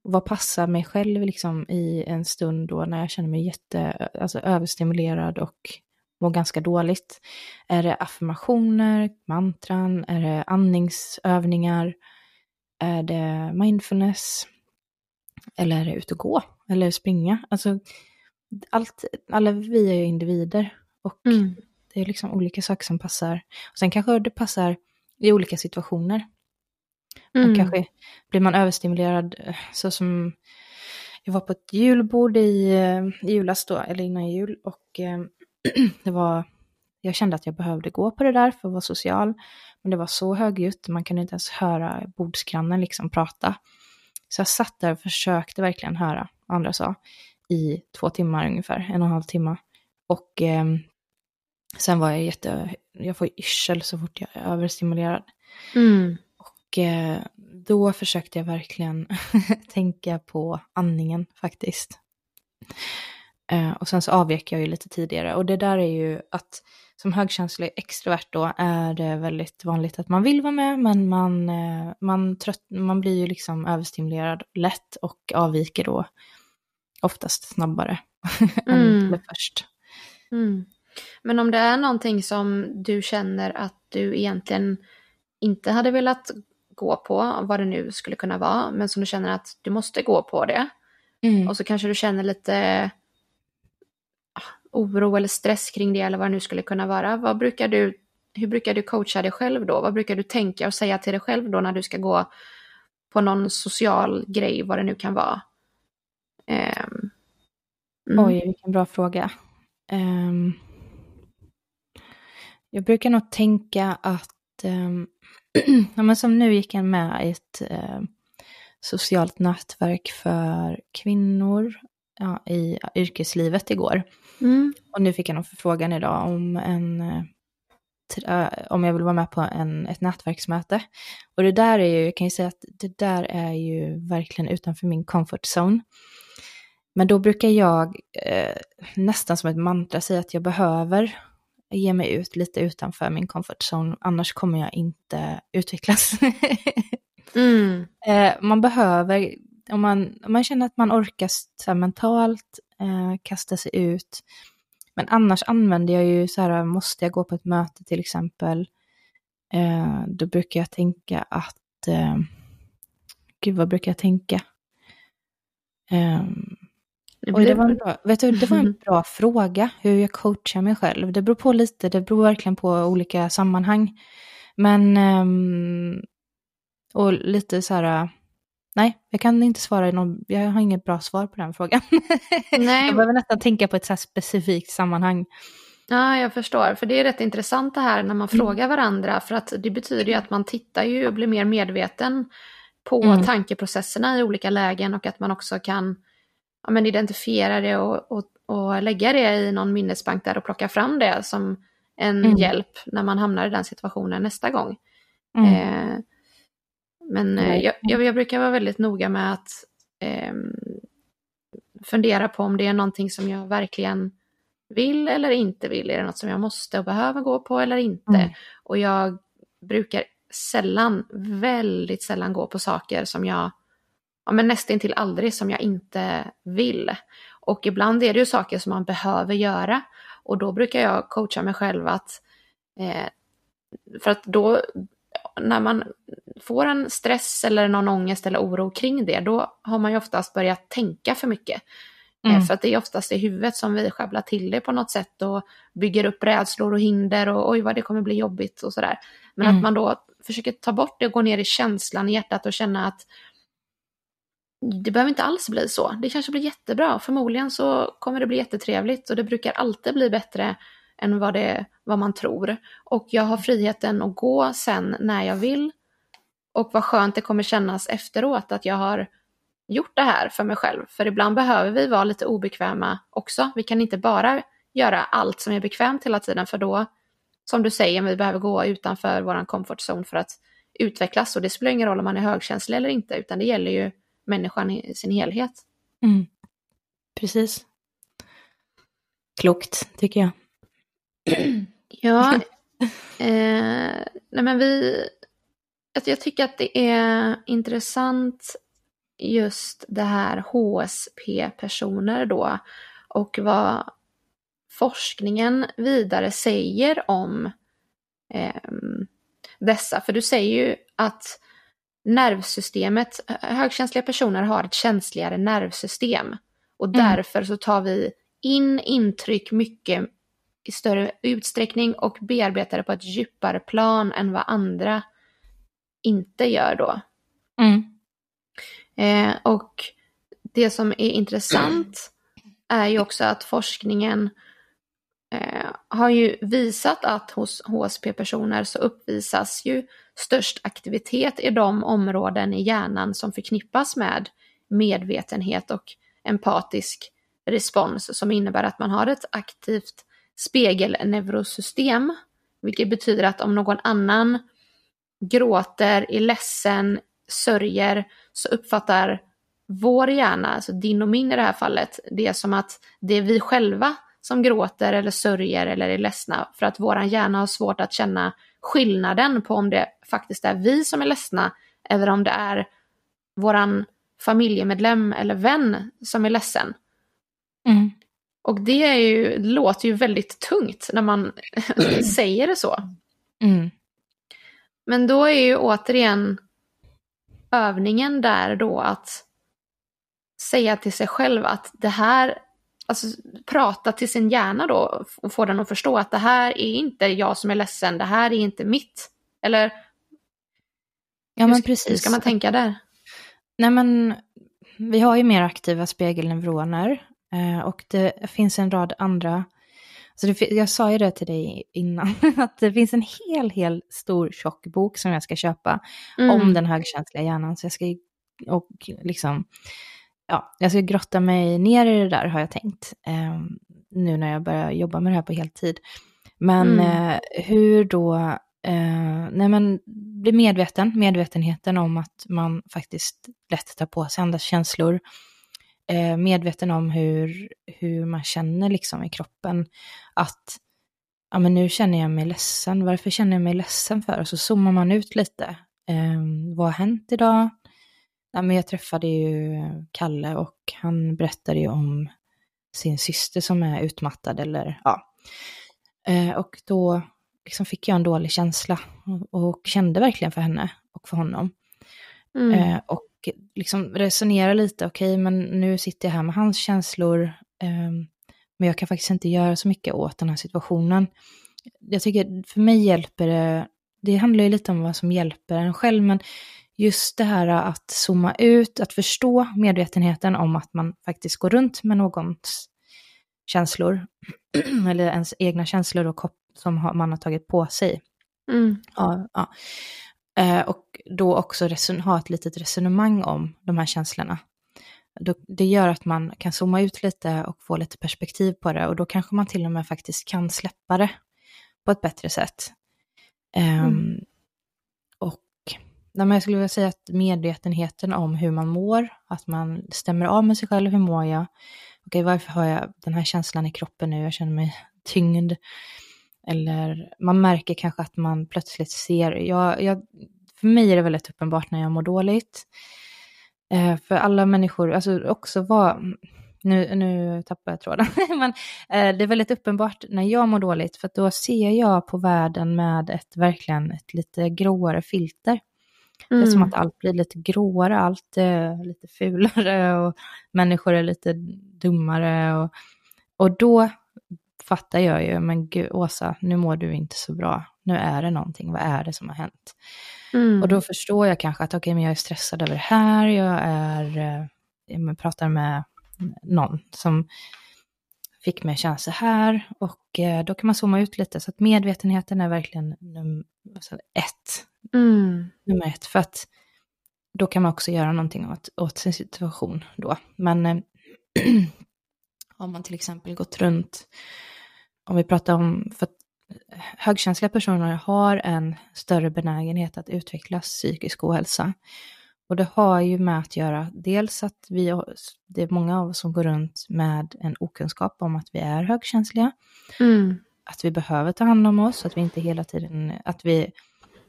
Speaker 2: vad passar mig själv liksom i en stund då när jag känner mig jätte, alltså överstimulerad och mår ganska dåligt. Är det affirmationer, mantran, är det andningsövningar, är det mindfulness, eller är det ut och gå, eller springa? Alltså, allt, alla vi är ju individer och mm. det är liksom olika saker som passar. Och sen kanske det passar i olika situationer. Mm. Och kanske blir man överstimulerad så som jag var på ett julbord i, eh, i julas då, eller innan jul, och eh, det var, jag kände att jag behövde gå på det där för att vara social. Men det var så högljutt, man kunde inte ens höra bordsgrannen liksom prata. Så jag satt där och försökte verkligen höra vad andra sa i två timmar ungefär, en och en halv timme. Och eh, sen var jag jätte, jag får yrsel så fort jag är överstimulerad. Mm. Och eh, då försökte jag verkligen tänka på andningen faktiskt. Eh, och sen så avvek jag ju lite tidigare. Och det där är ju att som högkänslig extrovert då är det väldigt vanligt att man vill vara med men man, eh, man, trött, man blir ju liksom överstimulerad lätt och avviker då oftast snabbare mm. än först.
Speaker 1: Mm. Men om det är någonting som du känner att du egentligen inte hade velat gå på, vad det nu skulle kunna vara, men som du känner att du måste gå på det. Mm. Och så kanske du känner lite oro eller stress kring det eller vad det nu skulle kunna vara. Vad brukar du, hur brukar du coacha dig själv då? Vad brukar du tänka och säga till dig själv då när du ska gå på någon social grej, vad det nu kan vara? Um,
Speaker 2: mm. Oj, vilken bra fråga. Um, jag brukar nog tänka att, um, ja, men som nu gick jag med i ett uh, socialt nätverk för kvinnor ja, i yrkeslivet igår. Mm. Och nu fick jag en förfrågan idag om, en, äh, om jag vill vara med på en, ett nätverksmöte. Och det där är ju, jag kan ju säga att det där är ju verkligen utanför min comfort zone. Men då brukar jag eh, nästan som ett mantra säga att jag behöver ge mig ut lite utanför min comfort zone, annars kommer jag inte utvecklas. Mm. Eh, man behöver, om man, om man känner att man orkar så här, mentalt eh, kasta sig ut. Men annars använder jag ju så här, måste jag gå på ett möte till exempel, eh, då brukar jag tänka att, eh, gud vad brukar jag tänka? Um, Oj, det, var en bra, vet du, det var en bra fråga, hur jag coachar mig själv. Det beror på lite, det beror verkligen på olika sammanhang. Men, um, och lite så här, nej, jag kan inte svara i någon, jag har inget bra svar på den frågan. Nej. jag behöver nästan tänka på ett så specifikt sammanhang.
Speaker 1: Ja, jag förstår. För det är rätt intressant det här när man mm. frågar varandra. För att det betyder ju att man tittar ju och blir mer medveten på mm. tankeprocesserna i olika lägen och att man också kan ja, men identifiera det och, och, och lägga det i någon minnesbank där och plocka fram det som en mm. hjälp när man hamnar i den situationen nästa gång. Mm. Eh, men eh, jag, jag, jag, brukar vara väldigt noga med att eh, fundera på om det är någonting som jag verkligen vill eller inte vill. Är det något som jag måste och behöver gå på eller inte? Mm. Och jag brukar sällan, väldigt sällan gå på saker som jag, ja men nästintill aldrig som jag inte vill. Och ibland är det ju saker som man behöver göra. Och då brukar jag coacha mig själv att, eh, för att då, när man får en stress eller någon ångest eller oro kring det, då har man ju oftast börjat tänka för mycket. Eh, mm. För att det är oftast i huvudet som vi sjabblar till det på något sätt och bygger upp rädslor och hinder och oj vad det kommer bli jobbigt och sådär. Men mm. att man då försöker ta bort det och gå ner i känslan i hjärtat och känna att det behöver inte alls bli så. Det kanske blir jättebra. Förmodligen så kommer det bli jättetrevligt och det brukar alltid bli bättre än vad, det, vad man tror. Och jag har friheten att gå sen när jag vill. Och vad skönt det kommer kännas efteråt att jag har gjort det här för mig själv. För ibland behöver vi vara lite obekväma också. Vi kan inte bara göra allt som är bekvämt hela tiden för då som du säger, vi behöver gå utanför vår comfort zone för att utvecklas. Och det spelar ingen roll om man är högkänslig eller inte, utan det gäller ju människan i sin helhet.
Speaker 2: Mm. Precis. Klokt, tycker jag.
Speaker 1: ja, eh, nej men vi... Alltså jag tycker att det är intressant just det här HSP-personer då och vad forskningen vidare säger om eh, dessa. För du säger ju att nervsystemet, högkänsliga personer har ett känsligare nervsystem och mm. därför så tar vi in intryck mycket i större utsträckning och bearbetar det på ett djupare plan än vad andra inte gör då. Mm. Eh, och det som är intressant är ju också att forskningen eh, har ju visat att hos HSP-personer så uppvisas ju störst aktivitet i de områden i hjärnan som förknippas med medvetenhet och empatisk respons som innebär att man har ett aktivt spegelneurosystem, vilket betyder att om någon annan gråter, är ledsen, sörjer, så uppfattar vår hjärna, alltså din och min i det här fallet, det är som att det är vi själva som gråter eller sörjer eller är ledsna för att våran hjärna har svårt att känna skillnaden på om det faktiskt är vi som är ledsna eller om det är våran familjemedlem eller vän som är ledsen. Mm. Och det, är ju, låter ju väldigt tungt när man säger det så. Mm. Men då är ju återigen övningen där då att säga till sig själv att det här alltså, prata till sin hjärna då och få den att förstå att det här är inte jag som är ledsen, det här är inte mitt. Eller
Speaker 2: ja, men hur, precis.
Speaker 1: hur ska man tänka där?
Speaker 2: Nej men vi har ju mer aktiva spegelneuroner och det finns en rad andra så det, jag sa ju det till dig innan, att det finns en hel, hel stor tjock bok som jag ska köpa mm. om den högkänsliga hjärnan. Så jag ska och liksom ja, jag ska grotta mig ner i det där har jag tänkt. Eh, nu när jag börjar jobba med det här på heltid. Men mm. eh, hur då, eh, nej men bli medveten, medvetenheten om att man faktiskt lätt tar på sig andras känslor. Eh, medveten om hur, hur man känner liksom i kroppen. Att, ja men nu känner jag mig ledsen, varför känner jag mig ledsen för? Och så zoomar man ut lite. Um, vad har hänt idag? Ja, men jag träffade ju Kalle och han berättade ju om sin syster som är utmattad eller ja. Uh, och då liksom fick jag en dålig känsla och, och kände verkligen för henne och för honom. Mm. Uh, och liksom resonera lite, okej okay, men nu sitter jag här med hans känslor, um, men jag kan faktiskt inte göra så mycket åt den här situationen. Jag tycker, för mig hjälper det, det handlar ju lite om vad som hjälper en själv, men just det här att zooma ut, att förstå medvetenheten om att man faktiskt går runt med någons känslor, eller ens egna känslor och som man har tagit på sig. Mm. Ja, ja. Eh, och då också ha ett litet resonemang om de här känslorna. Det gör att man kan zooma ut lite och få lite perspektiv på det och då kanske man till och med faktiskt kan släppa det på ett bättre sätt. Ehm, mm. Um, och jag skulle vilja säga att medvetenheten om hur man mår, att man stämmer av med sig själv, hur mår jag? Okej, varför har jag den här känslan i kroppen nu? Jag känner mig tyngd. Eller man märker kanske att man plötsligt ser, jag, jag, för mig är det väldigt uppenbart när jag mår dåligt. Eh, för alla människor, alltså också vad, nu, nu tappar jag tråden, men eh, det är väldigt uppenbart när jag mår dåligt, för då ser jag på världen med ett verkligen ett lite gråare filter. Mm. Det är som att allt blir lite gråare, allt är lite fulare och människor är lite dummare. Och, och då fattar jag ju, men gud Åsa, nu mår du inte så bra. Nu är det någonting, vad är det som har hänt? Mm. Och då förstår jag kanske att okej, okay, men jag är stressad över det här, jag är, eh, jag pratar med någon som fick mig att känna så här. Och eh, då kan man zooma ut lite, så att medvetenheten är verkligen num ett. Mm. Nummer ett, för att då kan man också göra någonting åt, åt sin situation då. Men eh, om man till exempel gått runt om vi pratar om, för högkänsliga personer har en större benägenhet att utveckla psykisk ohälsa. Och det har ju med att göra dels att vi, det är många av oss som går runt med en okunskap om att vi är högkänsliga. Mm. Att vi behöver ta hand om oss, att vi inte hela tiden, att vi,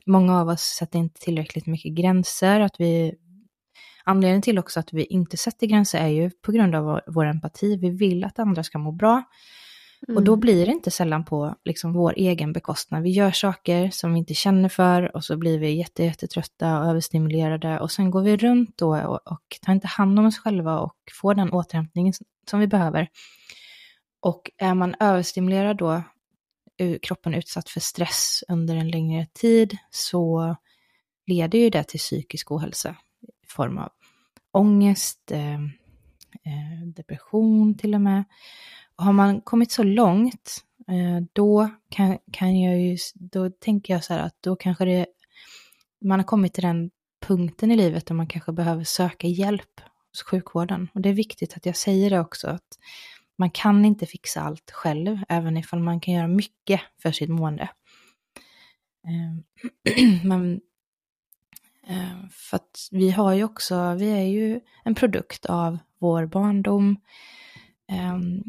Speaker 2: många av oss sätter inte tillräckligt mycket gränser, att vi, anledningen till också att vi inte sätter gränser är ju på grund av vår, vår empati. Vi vill att andra ska må bra. Mm. Och då mm. blir det inte sällan på liksom vår egen bekostnad. Vi gör saker som vi inte känner för och så blir vi jätte, jättetrötta och överstimulerade och sen går vi runt då och, och tar inte hand om oss själva och får den återhämtning som vi behöver. Och är man överstimulerad då, kroppen utsatt för stress under en längre tid, så leder ju det till psykisk ohälsa form av ångest, eh, eh, depression till och med har man kommit så långt, eh, då kan, kan jag ju, då tänker jag så här att då kanske det, man har kommit till den punkten i livet där man kanske behöver söka hjälp hos sjukvården. Och det är viktigt att jag säger det också, att man kan inte fixa allt själv, även ifall man kan göra mycket för sitt mående. Men för att vi har ju också, vi är ju en produkt av vår barndom, ehm,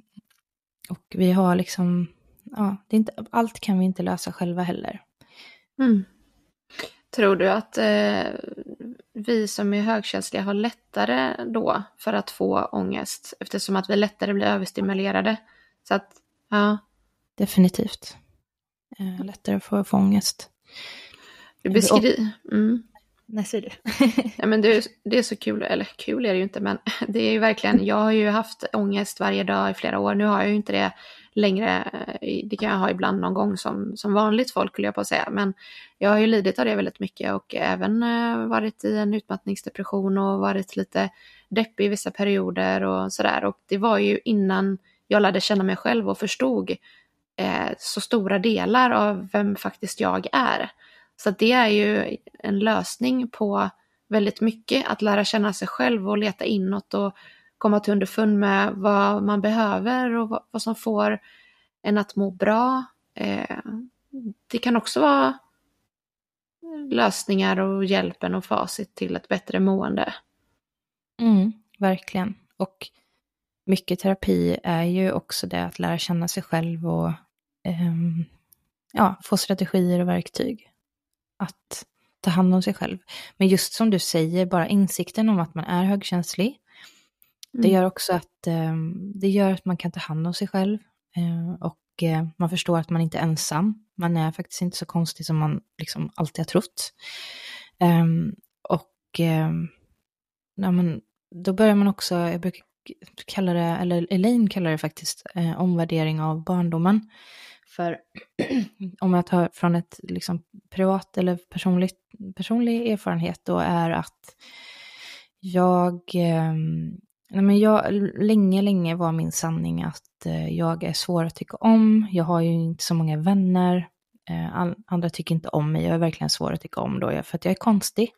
Speaker 2: och vi har liksom, ja, det är inte, allt kan vi inte lösa själva heller.
Speaker 1: Mm. Tror du att eh, vi som är högkänsliga har lättare då för att få ångest eftersom att vi lättare blir överstimulerade? Så att, ja.
Speaker 2: Definitivt. Eh, lättare för att få ångest.
Speaker 1: Du beskriver... Mm.
Speaker 2: Nej, säg du.
Speaker 1: ja, men det, det är så kul, eller kul är det ju inte, men det är ju verkligen, jag har ju haft ångest varje dag i flera år. Nu har jag ju inte det längre, eh, det kan jag ha ibland någon gång som, som vanligt folk, skulle jag på att säga. Men jag har ju lidit av det väldigt mycket och även eh, varit i en utmattningsdepression och varit lite deppig i vissa perioder och sådär. Och det var ju innan jag lärde känna mig själv och förstod eh, så stora delar av vem faktiskt jag är. Så det är ju en lösning på väldigt mycket, att lära känna sig själv och leta inåt och komma till underfund med vad man behöver och vad, som får en att må bra. Eh, det kan också vara lösningar och hjälpen och facit till ett bättre mående.
Speaker 2: Mm, verkligen. Och mycket terapi är ju också det att lära känna sig själv och um, ja, få strategier och verktyg att ta hand om sig själv. Men just som du säger, bara insikten om att man är högkänslig, mm. det gör också att, eh, det gör att man kan ta hand om sig själv. Eh, och eh, man förstår att man inte är ensam. Man är faktiskt inte så konstig som man liksom alltid har trott. Ehm, och ehm, ja, men, då börjar man också, jag brukar kalla det, eller Elaine kallar det faktiskt, eh, omvärdering av barndomen. För om jag tar från ett liksom, privat eller personligt, personlig erfarenhet då är att jag, eh, nej men jag, länge, länge var min sanning att eh, jag är svår att tycka om, jag har ju inte så många vänner, eh, andra tycker inte om mig, jag är verkligen svår att tycka om då, för att jag är konstig.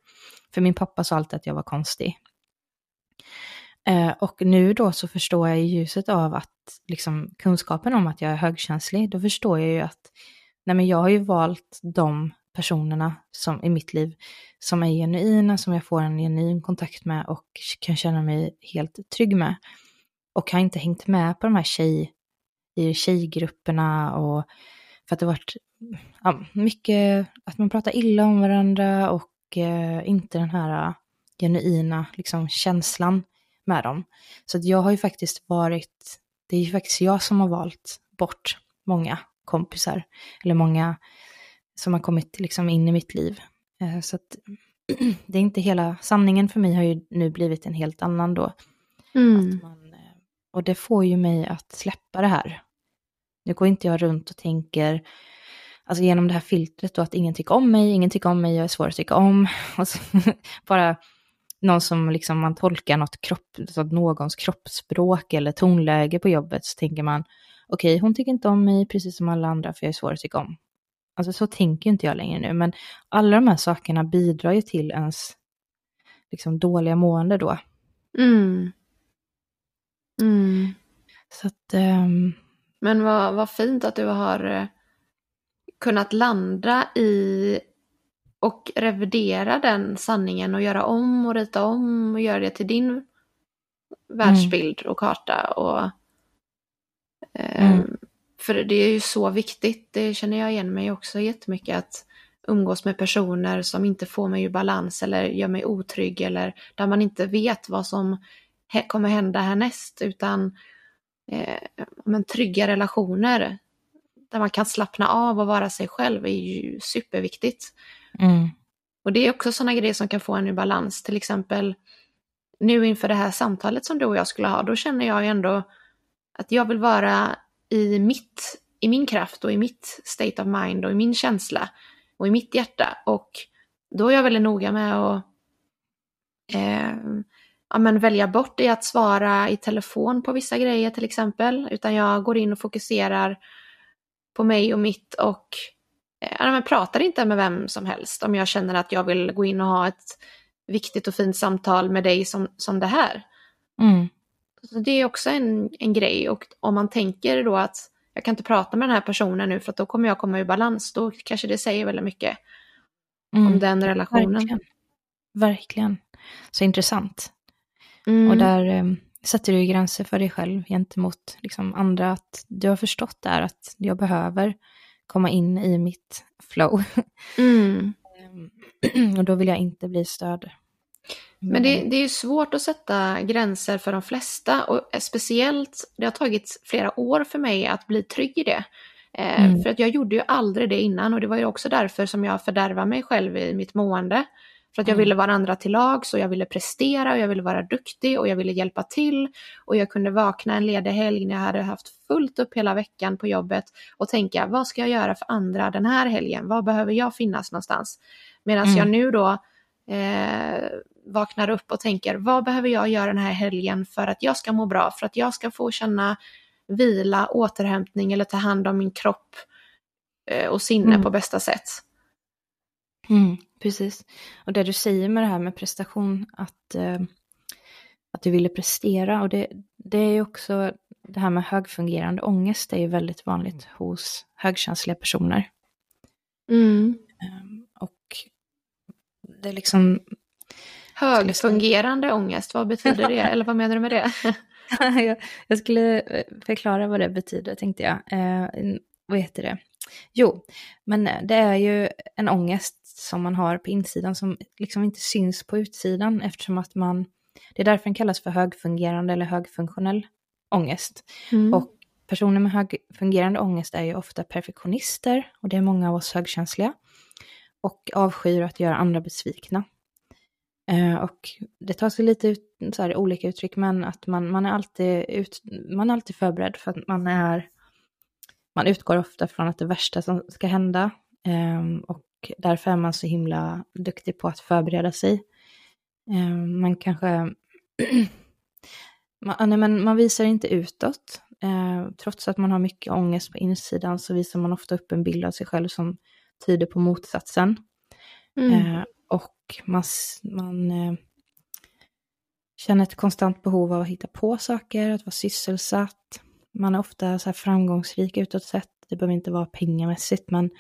Speaker 2: För min pappa sa alltid att jag var konstig. Eh, och nu då så förstår jag i ljuset av att liksom kunskapen om att jag är högkänslig, då förstår jag ju att nej men jag har ju valt de personerna som, i mitt liv som är genuina, som jag får en genuin kontakt med och kan känna mig helt trygg med. Och har inte hängt med på de här tjej, i tjejgrupperna och för att det varit ja, mycket att man pratar illa om varandra och eh, inte den här genuina liksom, känslan med dem. Så att jag har ju faktiskt varit, det är ju faktiskt jag som har valt bort många kompisar, eller många som har kommit liksom in i mitt liv. Eh, så att det är inte hela, sanningen för mig har ju nu blivit en helt annan då. Mm. Man, eh, och det får ju mig att släppa det här. Nu går inte jag runt och tänker, alltså genom det här filtret då, att ingen tycker om mig, ingen tycker om mig, jag är svår att tycka om. Och så bara någon som liksom man tolkar något kropp, någons kroppsspråk eller tonläge på jobbet så tänker man okej, okay, hon tycker inte om mig precis som alla andra för jag är svår att tycka om. Alltså så tänker inte jag längre nu, men alla de här sakerna bidrar ju till ens liksom dåliga mående då.
Speaker 1: Mm. Mm.
Speaker 2: Så att... Um...
Speaker 1: Men vad, vad fint att du har eh, kunnat landa i och revidera den sanningen och göra om och rita om och göra det till din världsbild och karta. Och, eh, mm. För det är ju så viktigt, det känner jag igen mig också jättemycket, att umgås med personer som inte får mig ur balans eller gör mig otrygg eller där man inte vet vad som kommer hända härnäst utan eh, men trygga relationer där man kan slappna av och vara sig själv är ju superviktigt. Mm. Och det är också sådana grejer som kan få en i balans, till exempel nu inför det här samtalet som du och jag skulle ha, då känner jag ju ändå att jag vill vara i mitt, i min kraft och i mitt state of mind och i min känsla och i mitt hjärta. Och då är jag väldigt noga med att eh, ja, men välja bort det att svara i telefon på vissa grejer till exempel, utan jag går in och fokuserar på mig och mitt och ja, men pratar inte med vem som helst om jag känner att jag vill gå in och ha ett viktigt och fint samtal med dig som, som det här. Mm. Så det är också en, en grej och om man tänker då att jag kan inte prata med den här personen nu för att då kommer jag komma ur balans, då kanske det säger väldigt mycket mm. om den relationen.
Speaker 2: Verkligen. Verkligen. Så intressant. Mm. Och där eh, sätter du gränser för dig själv gentemot liksom, andra, att du har förstått där att jag behöver komma in i mitt flow. Mm. och då vill jag inte bli störd.
Speaker 1: Men det, det är svårt att sätta gränser för de flesta och speciellt, det har tagit flera år för mig att bli trygg i det. Eh, mm. För att jag gjorde ju aldrig det innan och det var ju också därför som jag fördärvade mig själv i mitt mående. För att jag mm. ville vara andra till lag, så jag ville prestera och jag ville vara duktig och jag ville hjälpa till. Och jag kunde vakna en ledig helg när jag hade haft fullt upp hela veckan på jobbet och tänka, vad ska jag göra för andra den här helgen? Var behöver jag finnas någonstans? Medan mm. jag nu då eh, vaknar upp och tänker, vad behöver jag göra den här helgen för att jag ska må bra, för att jag ska få känna vila, återhämtning eller ta hand om min kropp eh, och sinne mm. på bästa sätt.
Speaker 2: Mm, precis. Och det du säger med det här med prestation, att, eh, att du ville prestera, och det, det är ju också det här med högfungerande ångest, det är ju väldigt vanligt hos högkänsliga personer. Mm. Um, och det är liksom...
Speaker 1: Högfungerande ångest, vad betyder det? Eller vad menar du med det?
Speaker 2: jag, skulle eh, förklara vad det betyder, tänkte jag. Eh, vad heter det? Jo, men det är ju en ångest som man har på insidan som liksom inte syns på utsidan eftersom att man, det är därför den kallas för högfungerande eller högfunktionell ångest. Mm. Och personer med högfungerande ångest är ju ofta perfektionister och det är många av oss högkänsliga. Och avskyr att göra andra besvikna. Eh, och det tar sig lite ut, så här, olika uttryck, men att man, man, är alltid ut, man är alltid förberedd för att man är, man utgår ofta från att det värsta som ska hända. Eh, och därför är man så himla duktig på att förbereda sig. Eh, man kanske, man, nej, men man visar inte utåt. Eh, trots att man har mycket ångest på insidan så visar man ofta upp en bild av sig själv som tyder på motsatsen. Mm. Eh, och man, man känner ett konstant behov av att hitta på saker, att vara sysselsatt. Man är ofta så här framgångsrik utåt sett. Det behöver inte vara pengamässigt, men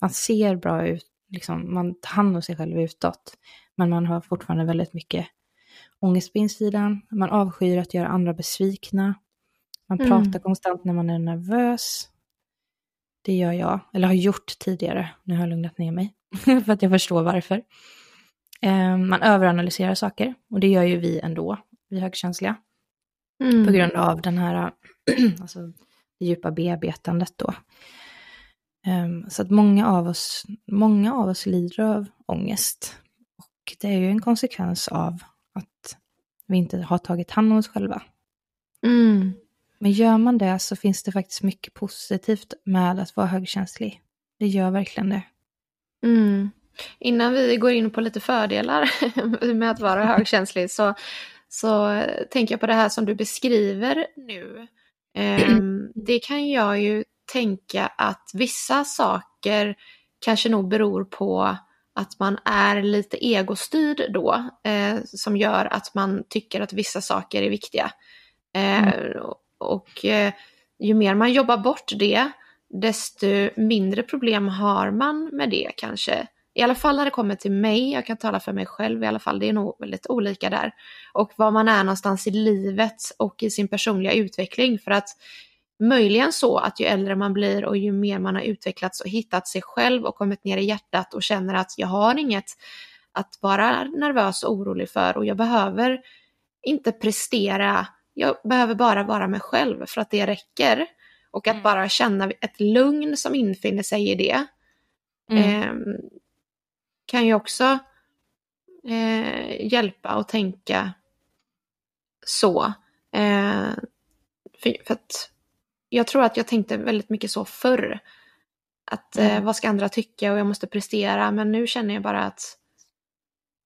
Speaker 2: man ser bra ut. Liksom, man tar hand om sig själv utåt. Men man har fortfarande väldigt mycket ångest på insidan. Man avskyr att göra andra besvikna. Man mm. pratar konstant när man är nervös. Det gör jag, eller har gjort tidigare. Nu har jag lugnat ner mig. för att jag förstår varför. Eh, man överanalyserar saker och det gör ju vi ändå, vi högkänsliga. Mm. På grund av den här, alltså det djupa bearbetandet då. Um, så att många av, oss, många av oss lider av ångest. Och det är ju en konsekvens av att vi inte har tagit hand om oss själva. Mm. Men gör man det så finns det faktiskt mycket positivt med att vara högkänslig. Det gör verkligen det.
Speaker 1: Mm. Innan vi går in på lite fördelar med att vara högkänslig så, så tänker jag på det här som du beskriver nu. Um, det kan jag ju tänka att vissa saker kanske nog beror på att man är lite egostyrd då, eh, som gör att man tycker att vissa saker är viktiga. Eh, mm. Och eh, ju mer man jobbar bort det, desto mindre problem har man med det kanske. I alla fall när det kommer till mig, jag kan tala för mig själv i alla fall, det är nog väldigt olika där. Och var man är någonstans i livet och i sin personliga utveckling för att möjligen så att ju äldre man blir och ju mer man har utvecklats och hittat sig själv och kommit ner i hjärtat och känner att jag har inget att vara nervös och orolig för och jag behöver inte prestera, jag behöver bara vara mig själv för att det räcker. Och att mm. bara känna ett lugn som infinner sig i det. Mm. Eh, kan ju också eh, hjälpa och tänka så. Eh, för, för, att jag tror att jag tänkte väldigt mycket så förr. Att eh, mm. vad ska andra tycka och jag måste prestera. Men nu känner jag bara att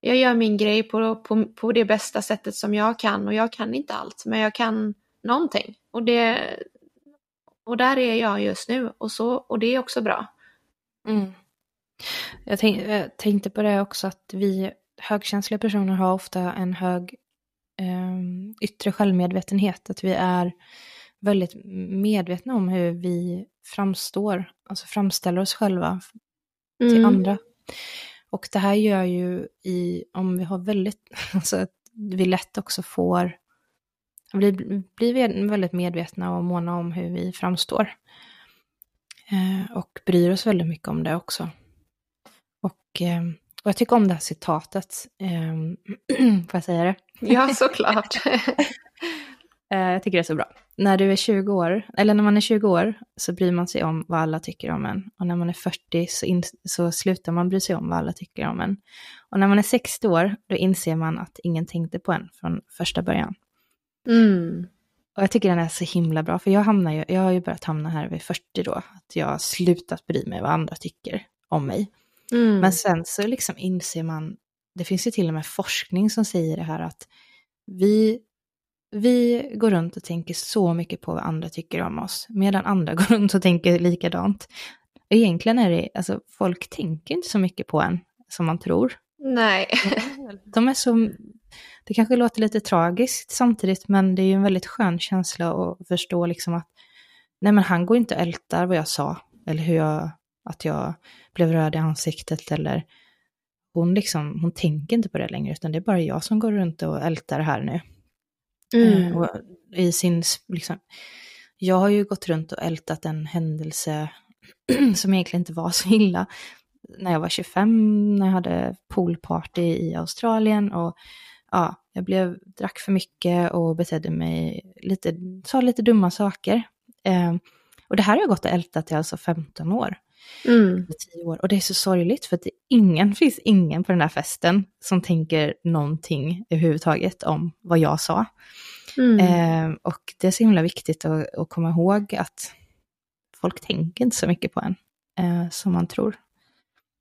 Speaker 1: jag gör min grej på, på, på det bästa sättet som jag kan. Och jag kan inte allt, men jag kan någonting. Och, det, och där är jag just nu. Och, så, och det är också bra.
Speaker 2: Mm. Jag, tänk, jag, tänkte på det också att vi högkänsliga personer har ofta en hög eh, yttre självmedvetenhet. Att vi är väldigt medvetna om hur vi framstår, alltså framställer oss själva till mm. andra. Och det här gör ju i, om vi har väldigt, alltså att vi lätt också får, vi blir väldigt medvetna och måna om hur vi framstår. Eh, och bryr oss väldigt mycket om det också. Och, eh, och jag tycker om det här citatet. Eh, får jag säga det?
Speaker 1: Ja, såklart.
Speaker 2: eh, jag tycker det är så bra. När du är 20 år, eller när man är 20 år, så bryr man sig om vad alla tycker om en. Och när man är 40 så, in, så slutar man bry sig om vad alla tycker om en. Och när man är 60 år, då inser man att ingen tänkte på en från första början. Mm. Och jag tycker den är så himla bra, för jag, hamnar ju, jag har ju börjat hamna här vid 40 då, att jag har slutat bry mig vad andra tycker om mig. Mm. Men sen så liksom inser man, det finns ju till och med forskning som säger det här att vi, vi går runt och tänker så mycket på vad andra tycker om oss, medan andra går runt och tänker likadant. Egentligen är det, alltså folk tänker inte så mycket på en som man tror.
Speaker 1: Nej.
Speaker 2: De är så, det kanske låter lite tragiskt samtidigt, men det är ju en väldigt skön känsla att förstå liksom att nej men han går inte och ältar vad jag sa, eller hur jag, att jag blev röd i ansiktet eller hon liksom, hon tänker inte på det längre utan det är bara jag som går runt och ältar här nu. Mm. Eh, och i sin, liksom, jag har ju gått runt och ältat en händelse som egentligen inte var så illa. när jag var 25, när jag hade poolparty i Australien och ja, jag blev, drack för mycket och betedde mig lite, sa lite dumma saker. Eh, och det här har jag gått och ältat i alltså 15 år.
Speaker 1: Mm.
Speaker 2: 10 år. Och det är så sorgligt för att det ingen, finns ingen på den här festen som tänker någonting överhuvudtaget om vad jag sa.
Speaker 1: Mm.
Speaker 2: Eh, och det är så himla viktigt att, att komma ihåg att folk tänker inte så mycket på en eh, som man tror.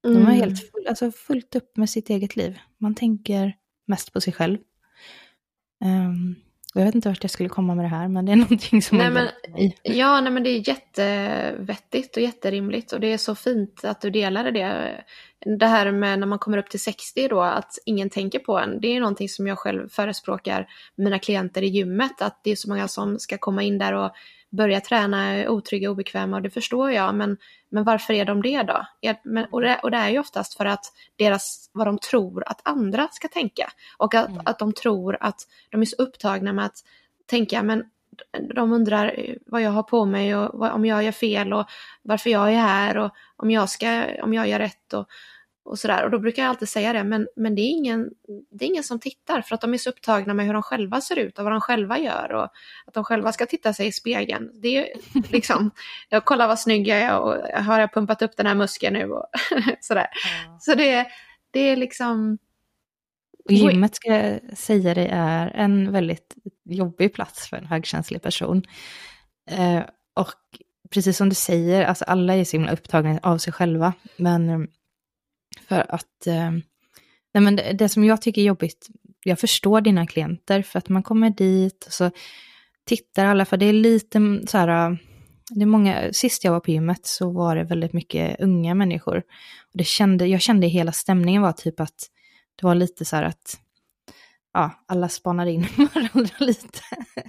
Speaker 2: De är
Speaker 1: Mm.
Speaker 2: helt full, alltså fullt upp med sitt eget liv. Man tänker mest på sig själv. Och jag vet inte vart jag skulle komma med det här, men det är någonting som
Speaker 1: Nej, men-
Speaker 2: mig.
Speaker 1: Ja, nej, men det är jättevettigt och jätterimligt och det är så fint att du delade det. Det här med när man kommer upp till 60 då, att ingen tänker på en, det är någonting som jag själv förespråkar mina klienter i gymmet, att det är så många som ska komma in där och börja träna är otrygga och obekväma och det förstår jag, men, men varför är de det då? Är- Men, och, det, och det är ju oftast för att deras, vad de tror att andra ska tänka och att,
Speaker 2: Mm.
Speaker 1: att de tror att de är så upptagna med att tänka, men de undrar vad jag har på mig och vad, om jag gör fel och varför jag är här och om jag, ska, om jag gör rätt och, och sådär. Och då brukar jag alltid säga det, men, men det, är ingen, det är ingen som tittar för att de är så upptagna med hur de själva ser ut och vad de själva gör och att de själva ska titta sig i spegeln. Det är liksom, jag kollar vad snygg jag är och har jag pumpat upp den här muskeln nu och sådär. Så det, det är liksom,
Speaker 2: Och gymmet ska jag säga det är en väldigt jobbig plats för en högkänslig person. Eh, och precis som du säger, alltså alla är så himla upptagna av sig själva. Men för att, eh, nej men det, det som jag tycker är jobbigt, jag förstår dina klienter för att man kommer dit och så tittar alla, för det är lite så här, eh, det är många, sist jag var på gymmet så var det väldigt mycket unga människor. Och det kände, jag kände hela stämningen var typ att det var lite så här att ja, alla spanade in varandra lite.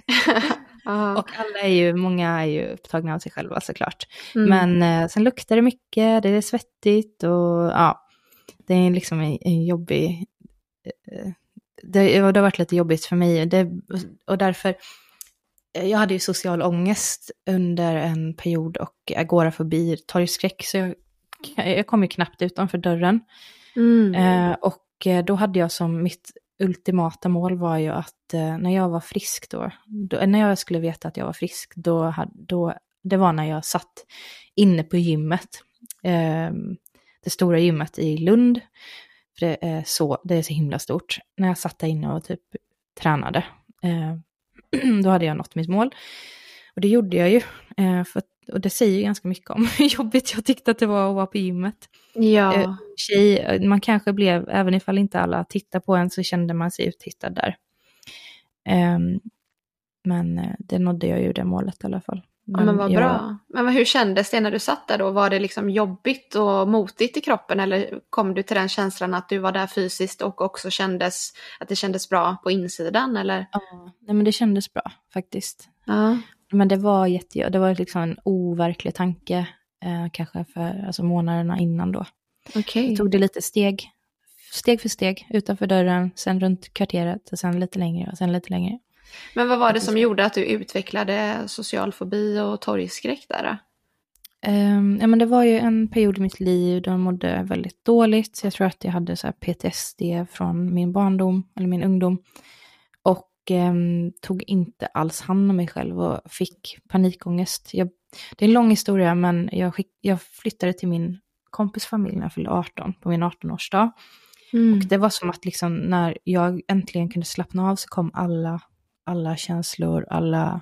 Speaker 1: ja.
Speaker 2: Och alla är ju, många är ju upptagna av sig själva såklart.
Speaker 1: Mm.
Speaker 2: Men eh, sen luktar det mycket, det är svettigt och ja, det är liksom en, en jobbig... Eh, det, det har varit lite jobbigt för mig. Det, och därför, eh, jag hade ju social ångest under en period och agorafobi, torgskräck, så jag, jag kom ju knappt utanför dörren.
Speaker 1: Mm.
Speaker 2: Eh, och eh, då hade jag som mitt ultimata mål var ju att eh, när jag var frisk då, då, när jag skulle veta att jag var frisk, då, då det var när jag satt inne på gymmet, eh, det stora gymmet i Lund, för det är så, det är så himla stort, när jag satt där inne och typ tränade, eh, då hade jag nått mitt mål. Och det gjorde jag ju, eh, för, och det säger ju ganska mycket om hur jobbigt jag tyckte att det var att vara på gymmet
Speaker 1: ja.
Speaker 2: eh, tjej, man kanske blev, även ifall inte alla tittar på en så kände man sig uttittad där. Ehm, men det nådde jag ju det målet i alla fall.
Speaker 1: Ja, men vad bra. Men hur kändes det när du satt där då? Var det liksom jobbigt och motigt i kroppen eller kom du till den känslan att du var där fysiskt och också kändes att det kändes bra på insidan eller?
Speaker 2: Ja, nej men det kändes bra faktiskt.
Speaker 1: Ja.
Speaker 2: Men det var jätte, det var liksom en overklig tanke, eh, kanske för alltså månaderna innan då.
Speaker 1: Okej.
Speaker 2: Jag tog det lite steg, steg för steg, utanför dörren, sen runt kvarteret, och sen lite längre och sen lite längre.
Speaker 1: Men vad var det som gjorde att du utvecklade social fobi och torgskräck där?
Speaker 2: Ehm, ja, men det var ju en period i mitt liv då jag mådde väldigt dåligt. Jag tror att jag hade så PTSD från min barndom, eller min ungdom. Och ehm, tog inte alls hand om mig själv och fick panikångest. Jag, det är en lång historia, men jag, skick, jag flyttade till min kompis familj när jag fyllde 18, på min 18-årsdag.
Speaker 1: Mm.
Speaker 2: Och det var som att liksom när jag äntligen kunde slappna av så kom alla, alla känslor, alla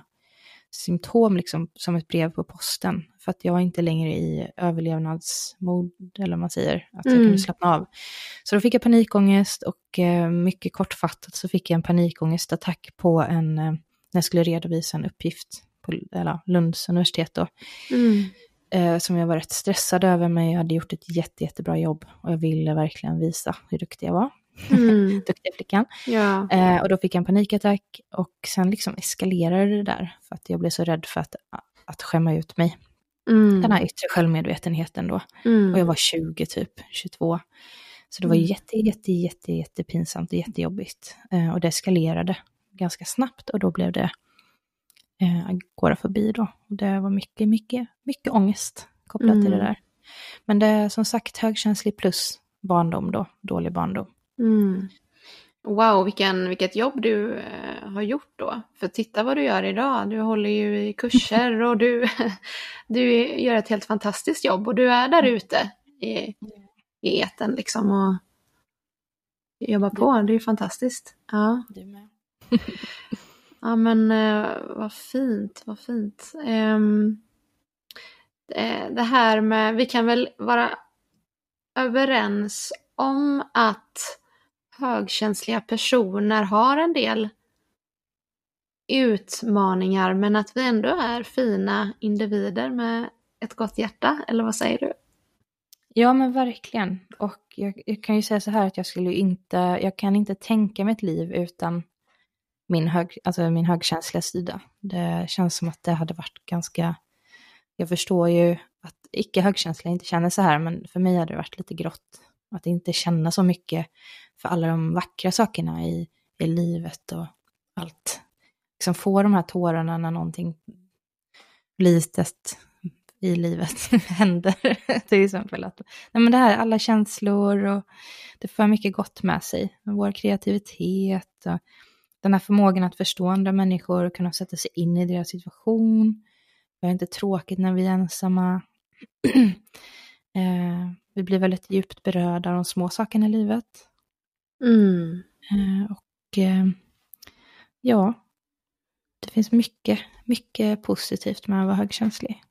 Speaker 2: symptom liksom som ett brev på posten. För att jag var inte längre i överlevnadsmod, eller vad man säger, att jag
Speaker 1: Mm.
Speaker 2: kunde slappna av. Så då fick jag panikångest och eh, mycket kortfattat så fick jag en panikångestattack på en, eh, när jag skulle redovisa en uppgift på eller, Lunds universitet då
Speaker 1: Mm.
Speaker 2: eh, som jag var rätt stressad över, men jag hade gjort ett jätte, jättebra jobb och jag ville verkligen visa hur duktig jag var.
Speaker 1: Mm.
Speaker 2: Duktiga flickan.
Speaker 1: Ja.
Speaker 2: Eh, och då fick jag en panikattack och sen liksom eskalerade det där för att jag blev så rädd för att, att skämma ut mig.
Speaker 1: Mm.
Speaker 2: Den här yttre självmedvetenheten då.
Speaker 1: Mm.
Speaker 2: Och jag var 20 typ, 22. Så det var
Speaker 1: Mm.
Speaker 2: jätte, jätte, jätte, jättepinsamt och jättejobbigt. Eh, och det eskalerade ganska snabbt och då blev det eh, agorafobi då. Och det var mycket, mycket, mycket ångest kopplat till det
Speaker 1: Mm.
Speaker 2: där. Men det är som sagt högkänslig plus barndom då, dålig barndom.
Speaker 1: Mm. Wow, vilken, vilket jobb du eh, har gjort då. För titta vad du gör idag. Du håller ju i kurser och du, du gör ett helt fantastiskt jobb och du är där ute i, i eten liksom och jobbar på. Det är ju fantastiskt. Ja.
Speaker 2: Du med.
Speaker 1: Ja men eh, vad fint, vad fint. Ehm, det, det här med, vi kan väl vara överens om att högkänsliga personer har en del utmaningar men att vi ändå är fina individer med ett gott hjärta, eller vad säger du?
Speaker 2: Ja men verkligen. Och jag, jag kan ju säga så här att jag skulle ju inte, jag kan inte tänka mig ett liv utan min, hög, alltså min högkänsliga sida. Det känns som att det hade varit ganska, jag förstår ju att icke högkänsliga inte känner så här, men för mig hade det varit lite grått. Att inte känna så mycket för alla de vackra sakerna i, i livet och allt. Liksom få de här tårarna när någonting litet i livet händer. Till exempel att nej men det här, alla känslor och det för mycket gott med sig. Vår kreativitet och den här förmågan att förstå andra människor och kunna sätta sig in i deras situation. Vi har inte tråkigt när vi är ensamma. eh, vi blir väldigt djupt berörda av de små sakerna i livet.
Speaker 1: Mm.
Speaker 2: Eh, och eh, ja, det finns mycket, mycket positivt med att vara högkänslig.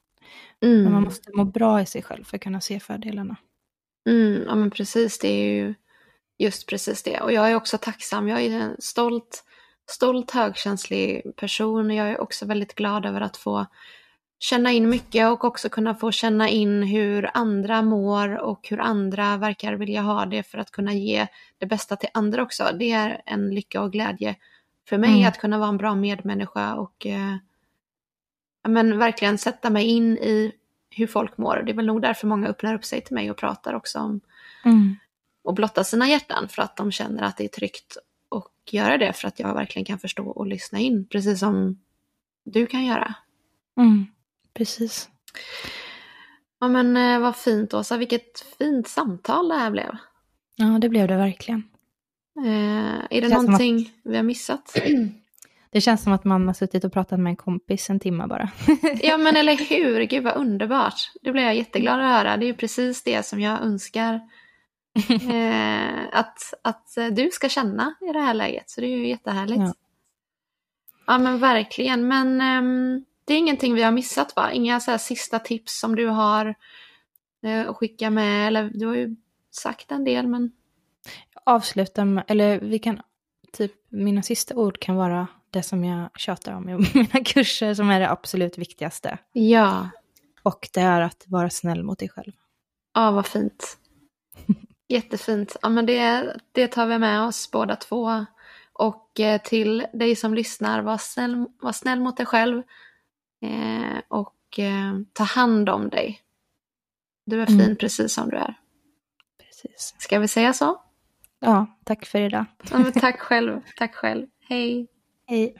Speaker 1: Mm.
Speaker 2: Men man måste må bra i sig själv för att kunna se fördelarna.
Speaker 1: Mm, ja men precis, det är ju just precis det. Och jag är också tacksam, jag är en stolt, stolt högkänslig person. Jag är också väldigt glad över att få känna in mycket och också kunna få känna in hur andra mår och hur andra verkar vilja ha det för att kunna ge det bästa till andra också. Det är en lycka och glädje för mig
Speaker 2: Mm.
Speaker 1: att kunna vara en bra medmänniska och eh, men verkligen sätta mig in i hur folk mår. Det är väl nog därför många öppnar upp sig till mig och pratar också om
Speaker 2: Mm.
Speaker 1: och blottar sina hjärtan för att de känner att det är tryggt och göra det för att jag verkligen kan förstå och lyssna in, precis som du kan göra.
Speaker 2: Mm. Precis.
Speaker 1: Ja men eh, vad fint Åsa, vilket fint samtal det här blev.
Speaker 2: Ja, det blev det verkligen.
Speaker 1: Eh, är det
Speaker 2: som
Speaker 1: någonting vi har missat?
Speaker 2: Det känns som att man har suttit och pratat med en kompis en timme bara.
Speaker 1: ja men eller hur, gud vad underbart. Det blev jag jätteglad att höra, det är ju precis det som jag önskar eh, att, att eh, du ska känna i det här läget, så det är ju jättehärligt.
Speaker 2: Ja.
Speaker 1: Ja, men verkligen, men ehm, det är ingenting vi har missat va? Inga så sista tips som du har eh, att skicka med, eller du har ju sagt en del men
Speaker 2: Avsluta med, eller vi kan, typ mina sista ord kan vara det som jag tjatar om i mina kurser som är det absolut viktigaste.
Speaker 1: ja,
Speaker 2: Och det är att vara snäll mot dig själv.
Speaker 1: ja vad fint. Jättefint. Ja men det, det tar vi med oss båda två. Och eh, till dig som lyssnar, var snäll, var snäll mot dig själv. Eh, och eh, ta hand om dig. Du är fin
Speaker 2: Mm.
Speaker 1: precis som du är.
Speaker 2: Precis.
Speaker 1: Ska vi säga så?
Speaker 2: Ja, tack för idag.
Speaker 1: Ja, tack själv. Tack själv. Hej.
Speaker 2: Hej.